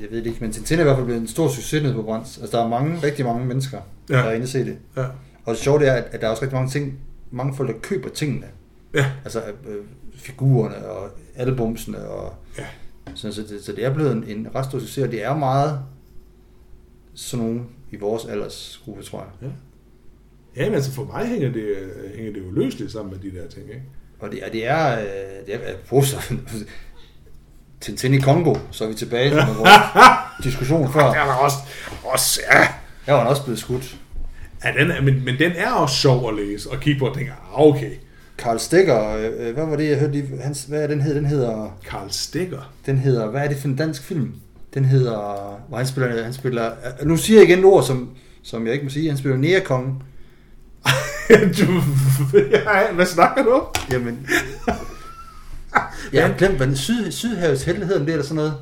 Jeg ved det ikke, men Tintin er i hvert fald blevet en stor succes nede på Brands. Altså, der er mange, rigtig mange mennesker, Ja. der er inde og se det. Ja. Og det sjove det er, at der er også rigtig mange ting, mange folk, der køber tingene. Ja. Altså øh, figurerne og albumsene og Ja. så, så, det, så det er blevet en, en ret stor succes, og det er meget sådan nogle i vores aldersgruppe, tror jeg. Ja, men altså for mig hænger det, hænger det jo løsligt sammen med de der ting, ikke? Og det, er- det er, øh, det er, så, Tintin i Kongo, så er vi tilbage med vores diskussion før. Der er der også, også ja, Her var også blevet skudt. ja den er, men, men den er også sjov at læse og kigge på og tænke, ah, okay, Karl Stikker, øh, øh, hvad var det, jeg hørte lige, hans, hvad er den hed? Den hedder, Karl Stikker. den hedder, hvad er det for en dansk film? Den hedder, hvor han spiller, han spiller, øh, nu siger jeg igen et ord, som, som jeg ikke må sige, han spiller Nærekongen. du, ja, hvad snakker du om? Jamen, jeg har glemt, hvad den Syd, Sydhavets helte hedder det, eller sådan noget.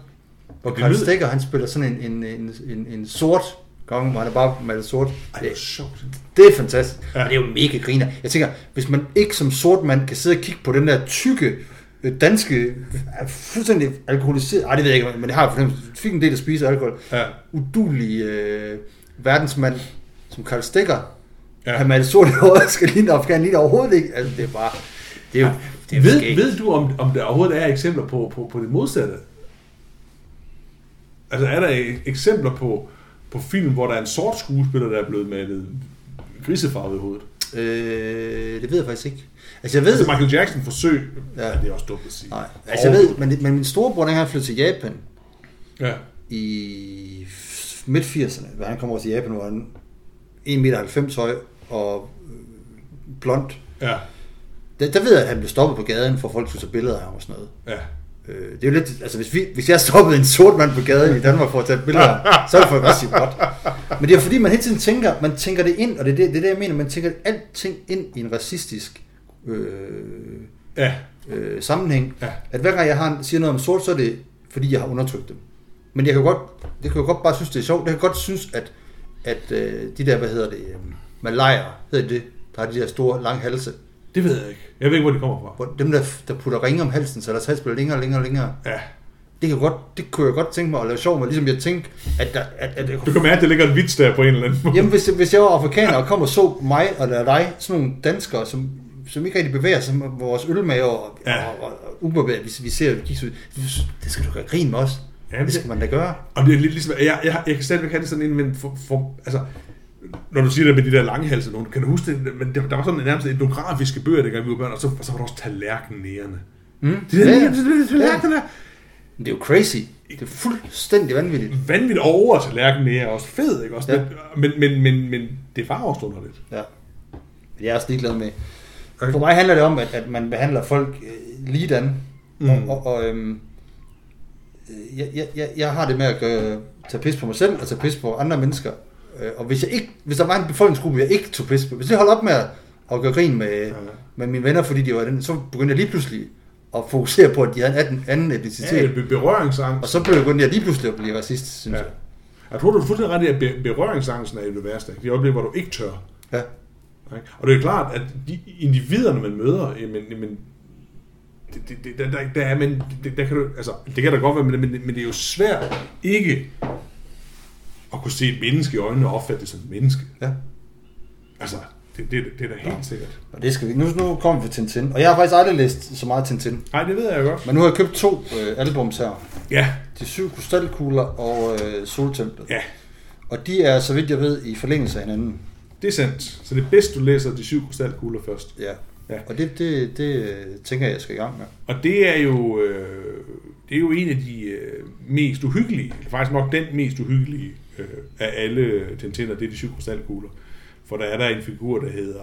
Hvor lyder- Stikker, han spiller sådan en, en, en, en, en sort konge, hvor han er bare malet sort. Ej, det er sjovt. Det er fantastisk. Ja. Og det er jo mega griner. Jeg tænker, hvis man ikke som sort mand kan sidde og kigge på den der tykke danske, øh, fuldstændig alkoholiseret, ej det ved jeg ikke, men det har jeg fornemt, fik en del at spise alkohol, Ja. udulig øh, verdensmand, som Karl Stikker, Ja. han malet sort i håret, skal ligne afghan, lige overhovedet ikke. Altså, det er bare, det er jo, det er ved, skægt. ved du, om, om der overhovedet er eksempler på, på, på det modsatte? Altså er der eksempler på, på film, hvor der er en sort skuespiller, der er blevet malet grisefarvet i hovedet? Øh, det ved jeg faktisk ikke. Altså jeg ved... Altså Michael Jackson forsøg, Ja. ja. det er også dumt at sige. Nej, altså jeg ved, men, men min storebror, han flyttede til Japan Ja. i midt 80'erne, da han kom over til Japan, var han 1,90 meter høj og øh, blond. Ja. Der, der ved jeg, at han blev stoppet på gaden, for folk skulle tage billeder af ham og sådan noget. Ja. Øh, det er jo lidt, altså hvis, vi, hvis jeg stoppede en sort mand på gaden i Danmark for at tage billeder så er det for godt sige godt. Men det er fordi, man hele tiden tænker, man tænker det ind, og det er det, det, er det jeg mener, man tænker alting ind i en racistisk øh, Ja. øh, sammenhæng. Ja. At hver gang jeg har, siger noget om sort, så er det fordi, jeg har undertrykt dem. Men jeg kan godt, det kan jo godt bare synes, det er sjovt. Jeg kan godt synes, at, at øh, de der, hvad hedder det, øh, malayer, hedder det, der har de der store, lange halse, Det ved jeg ikke. Jeg ved ikke, hvor de kommer fra. hvor dem der, der putter ringe om halsen, så deres hals bliver længere og længere og længere. Ja. Det, kan godt, det kunne jeg godt tænke mig at lave sjov med, ligesom jeg tænkte, at, der, at, at jeg Du kan mærke, at der ligger en vits der på en eller anden måde. Jamen, hvis, hvis jeg var afrikaner og kom og så mig og der dig, sådan nogle danskere, som, som ikke rigtig bevæger sig vores ølmager og, ja. Og, og, og ubevæget, vi, vi ser, de, det skal du gøre grin med os. Ja, det skal man da gøre. Og det er lidt ligesom, jeg, jeg, jeg kan stadigvæk have det sådan en, men for, for, altså, når du siger det med de der lange nogen, kan du huske det, men der, der var sådan nærmest etnografiske bøger, der vi var børn, og så, og så var der også tallerkenerne. Mm. De der ja, ja. tallerkener, ja. Men Det er jo crazy. Det er fuldstændig vanvittigt. vanvittigt over tallerkenen er også fed, ikke også? Ja. Men, men, men, men det var også lidt. Ja. Jeg er også ligeglad med. Okay. For mig handler det om, at, at man behandler folk øh, ligedan. Mm. Og, og, og øhm, øh, jeg, jeg, jeg, har det med at gøre, tage pis på mig selv og tage pis på andre mennesker. Øh, Og hvis, jeg ikke, hvis der var en befolkningsgruppe, jeg ikke tog pis på, hvis jeg holdt op med at, at gøre grin med, ja. med mine venner, fordi de var den, så begyndte jeg lige pludselig at fokusere på, at de havde en anden, anden etnicitet. Ja, Ja, be- berøringsangst. og så begyndte jeg lige pludselig at blive racist, synes Ja. ja. jeg. Jeg tror, du er fuldstændig ret i, at be- berøringsangsten er jo det værste. De øjeblikke, hvor du ikke tør. Ja. Og det er klart, at de individerne, man møder, jamen, jamen det, det, det, der, der, der, er, men det, der kan du, altså, det kan da godt være, men, men, men det er jo svært ikke at kunne se et menneske i øjnene og opfatte det som et menneske. ja. Altså, det, det, det er da helt sikkert. Og det skal vi. Nu, nu kommer vi til Tintin. Og jeg har faktisk aldrig læst så meget Tintin. Nej, det ved jeg godt. Men nu har jeg købt to øh, albums her. Ja, De syv krystalkugler og øh, Soltemplet. ja, Og de er, så vidt jeg ved, i forlængelse af hinanden. det er sandt. Så det er bedst, du læser de syv krystalkugler først. Ja. Ja. Og det, det, det øh, tænker jeg, jeg skal i gang med. Og det er jo, øh, det er jo en af de øh, mest uhyggelige, faktisk nok den mest uhyggelige øh, af alle Tintiner, det er de syv krystalkugler. For der er der en figur, der hedder,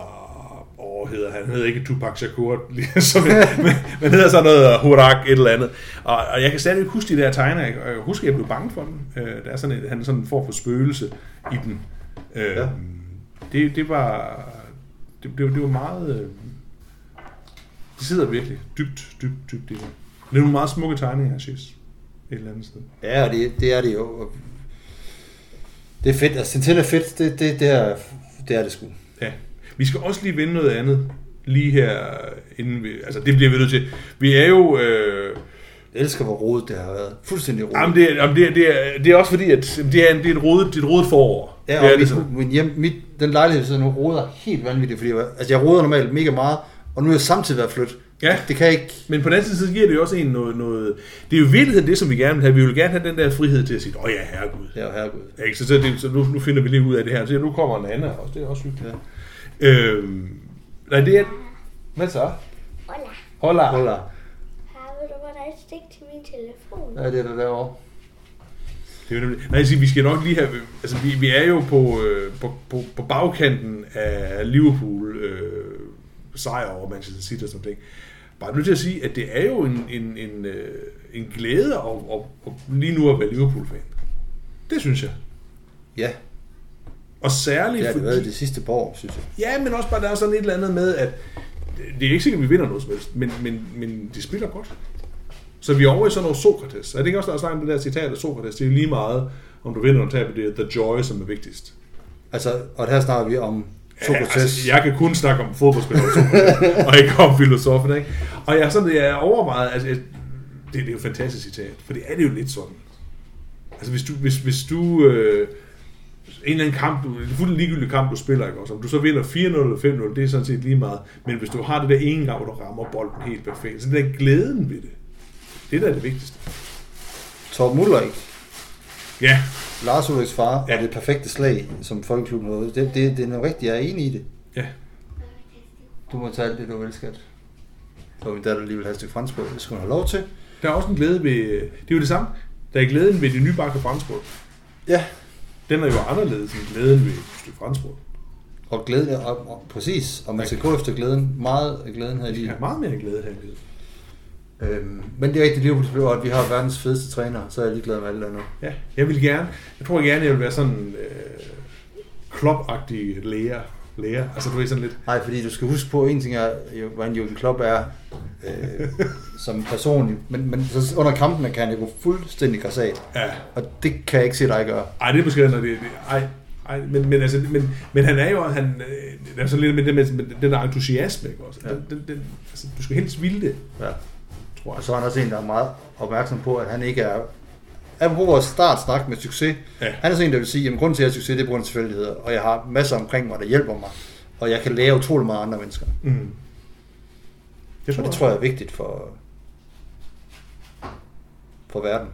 åh, hedder han, hedder ikke Tupac Shakur, ligesom, men, men hedder sådan noget Hurak et eller andet. Og, og jeg kan stadig huske de der tegner, og jeg husker, at jeg blev bange for dem. Øh, der er sådan en, han er sådan en form for spøgelse i den. Øh, Ja. det, det var, det, det, det var meget, øh, det sidder virkelig dybt, dybt, dybt i det. Det er nogle meget smukke tegninger, jeg synes. Et eller andet sted. Ja, og det, det er det jo. Det er fedt. Altså, Tintin er fedt. Det, det, det, er, det er det sgu. Ja. Vi skal også lige vende noget andet. Lige her, inden vi... Altså, det bliver vi nødt til. Vi er jo... Øh, Jeg elsker, hvor rodet det har været. Fuldstændig rodet. jamen, det, er, jamen, det, er, det, er, det er også fordi, at det er, en, det er et rodet, det er et rodet forår. Ja, det og er det mit, sådan. min hjem, mit, den lejlighed, så nu roder helt vanvittigt, fordi jeg, altså jeg roder normalt mega meget, og nu er jeg samtidig været flyttet. Ja. Det kan jeg ikke... Men på den anden side, så giver det jo også en noget, noget... Det er jo i virkeligheden det, som vi gerne vil have. Vi vil gerne have den der frihed til at sige, åh ja, herregud. Ja, herregud. Ja, ikke? Så, så, det, så nu, nu finder vi lige ud af det her. Så nu kommer en anden også. Det er også hyggeligt. Ja. Øhm, nej, det er... Hvad så? Hola. Hola. Hola. Har du bare et stik til min telefon? Ja, det er der derovre. Det er jo nemlig, nej, jeg siger, vi skal nok lige have, altså vi, vi er jo på, øh, på, på, på bagkanten af Liverpool øh, sejr over Manchester City og sådan noget. Bare nødt til at sige, at det er jo en, en, en, øh, en glæde at, at, at, lige nu at være Liverpool-fan. Det synes jeg. Ja, Og særligt det har det fordi, været de sidste par år, synes jeg. Ja, men også bare, der er sådan et eller andet med, at det er ikke sikkert, at vi vinder noget som helst, men, men, men de spiller godt. Så vi er over i sådan noget Sokrates. Er det ikke også, der er snakket om det der citat af Sokrates? Det er jo lige meget, om du vinder eller taber, det er the joy, som er vigtigst. Altså, og her snakker vi om. Ja, altså, jeg kan kun snakke om fodboldspillere, Sokrates, og ikke om filosofen, ikke? Og jeg sådan, jeg er overvejet, altså, jeg, det, det er jo et fantastisk citat, for det er det jo lidt sådan. Altså, hvis du, hvis, hvis du øh, en eller anden kamp, du, er fuldstændig ligegyldig kamp, du spiller, ikke også? Om du så vinder 4-0 eller 5-0, det er sådan set lige meget. Men hvis du har det der ene gang, hvor du rammer bolden helt perfekt, så det er glæden ved det. Det der er det vigtigste. Torben Ulrik, Ja, Lars Ulriks far, Ja. ja. er det perfekte slag, som folkeklubben havde. Det, det, det er noget rigtigt, jeg er enig i det. ja. Du må tage alt det, du vil, skat. Så min datter lige vil have et stykke franskbrød. Det skal hun have lov til. Der er også en glæde ved... Det er jo det samme. Der er glæden ved det nybagte franskbrød. Ja. Den er jo anderledes end glæden ved et stykke franskbrød. Og glæden, og, og, præcis. Og man skal gå efter glæden. Meget af glæden her i Jeg livet. har meget mere glæde her i livet. Øhm, men det er rigtigt, Liverpool blev, at vi har verdens fedeste træner, så er jeg ligeglad med alt andet. Ja, jeg vil gerne... Jeg tror gerne, jeg vil være sådan... Øh, klopagtig lærer. lærer. Altså, du er sådan lidt... Nej, fordi du skal huske på, en ting er, en Jürgen Klopp er øh, som person, men, men så under kampen kan han jo gå fuldstændig græsat. Ja. Og det kan jeg ikke se dig gøre. Ej, det er måske... Når det, det, ej, ej, men, men, altså, men, men han er jo... Han, øh, det er sådan lidt med, det med, med den der entusiasme, ikke også? Ja. Den, den, den, altså, du skal helst ville det, Ja. Tror Og så er han også en, der er meget opmærksom på, at han ikke er... Apropos vores startsnak med succes, Ja. han er sådan en, der vil sige, at grunden til, at jeg har succes, det er på grund af tilfældigheder, og jeg har masser omkring mig, der hjælper mig, og jeg kan lære utrolig meget af andre mennesker. Mm. Det Og det tror jeg er vigtigt for, for verden.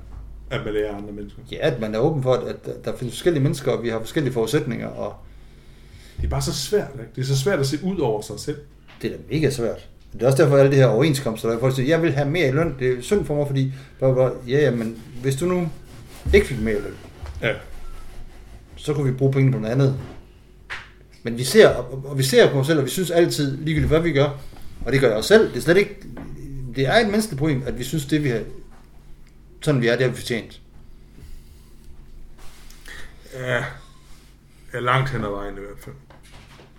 At man lærer andre mennesker. Ja, at man er åben for, at at der findes forskellige mennesker, og vi har forskellige forudsætninger, og Det er bare så svært, ikke? Det er så svært at se ud over sig selv. det er da mega svært. Det er også derfor, at alle de her overenskomster, der er folk siger, jeg vil have mere i løn, det er synd for mig, fordi, ja, ja, men hvis du nu ikke fik mere i løn, Ja. så kunne vi bruge pengene på noget andet. Men vi ser, og vi ser på os selv, og vi synes altid, ligegyldigt hvad vi gør, og det gør jeg også selv, det er slet ikke, det er et menneskeligt problem, at vi synes, det vi har, sådan vi er, det har vi fortjent. Ja. Er langt hen ad vejen i hvert fald.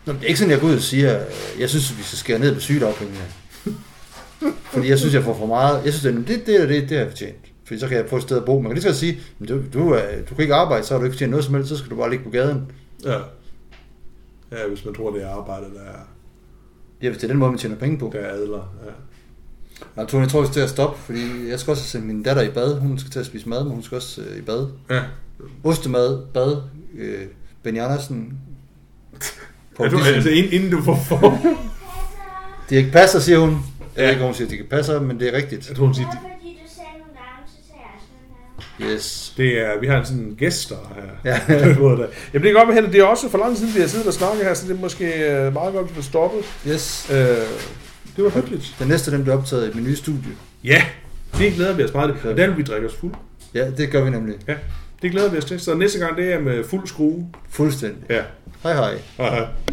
Nå, det er ikke sådan, jeg går ud og siger, øh, jeg synes, vi skal skære ned på sygedagpengene. Fordi jeg synes, jeg får for meget. Jeg synes, det, det, det, er det, det har jeg fortjent. Fordi så kan jeg få et sted at bo. Man kan lige så sige, men du, du, er- du kan ikke arbejde, så har du ikke fortjent noget som helst, så skal du bare ligge på gaden. Ja. Ja, hvis man tror, det er arbejde, der er, Ja, hvis det er den måde, man tjener penge på. der er adler. Ja. Nå, Tone, jeg tror, vi skal til at stoppe, fordi jeg skal også sende min datter i bad. Hun skal til at spise mad, men hun skal også øh, i bad. ja. Ostemad, bad, øh, Benny Andersen. På Er du, altså, inden, du får for... Det ikke passer, siger hun. Jeg Ja. ved ikke, om hun siger, at det ikke passer, men det er rigtigt. Jeg tror, hun Det siger, jeg. Yes. det er, vi har sådan en gæster her. Ja. Det kan godt at det er også for lang tid, siden, vi har siddet og snakket her, så det er måske øh, meget godt, at vi får stoppet. Yes. Øh, det var hyggeligt. Den næste, den bliver optaget i min nye studie. Ja, det glæder vi os meget til. Og der vil vi drikke os fuld. Ja, det gør vi nemlig. Ja, det glæder vi os til. Så næste gang, det er med fuld skrue. Fuldstændig. Ja. Hej hej. Hej hej.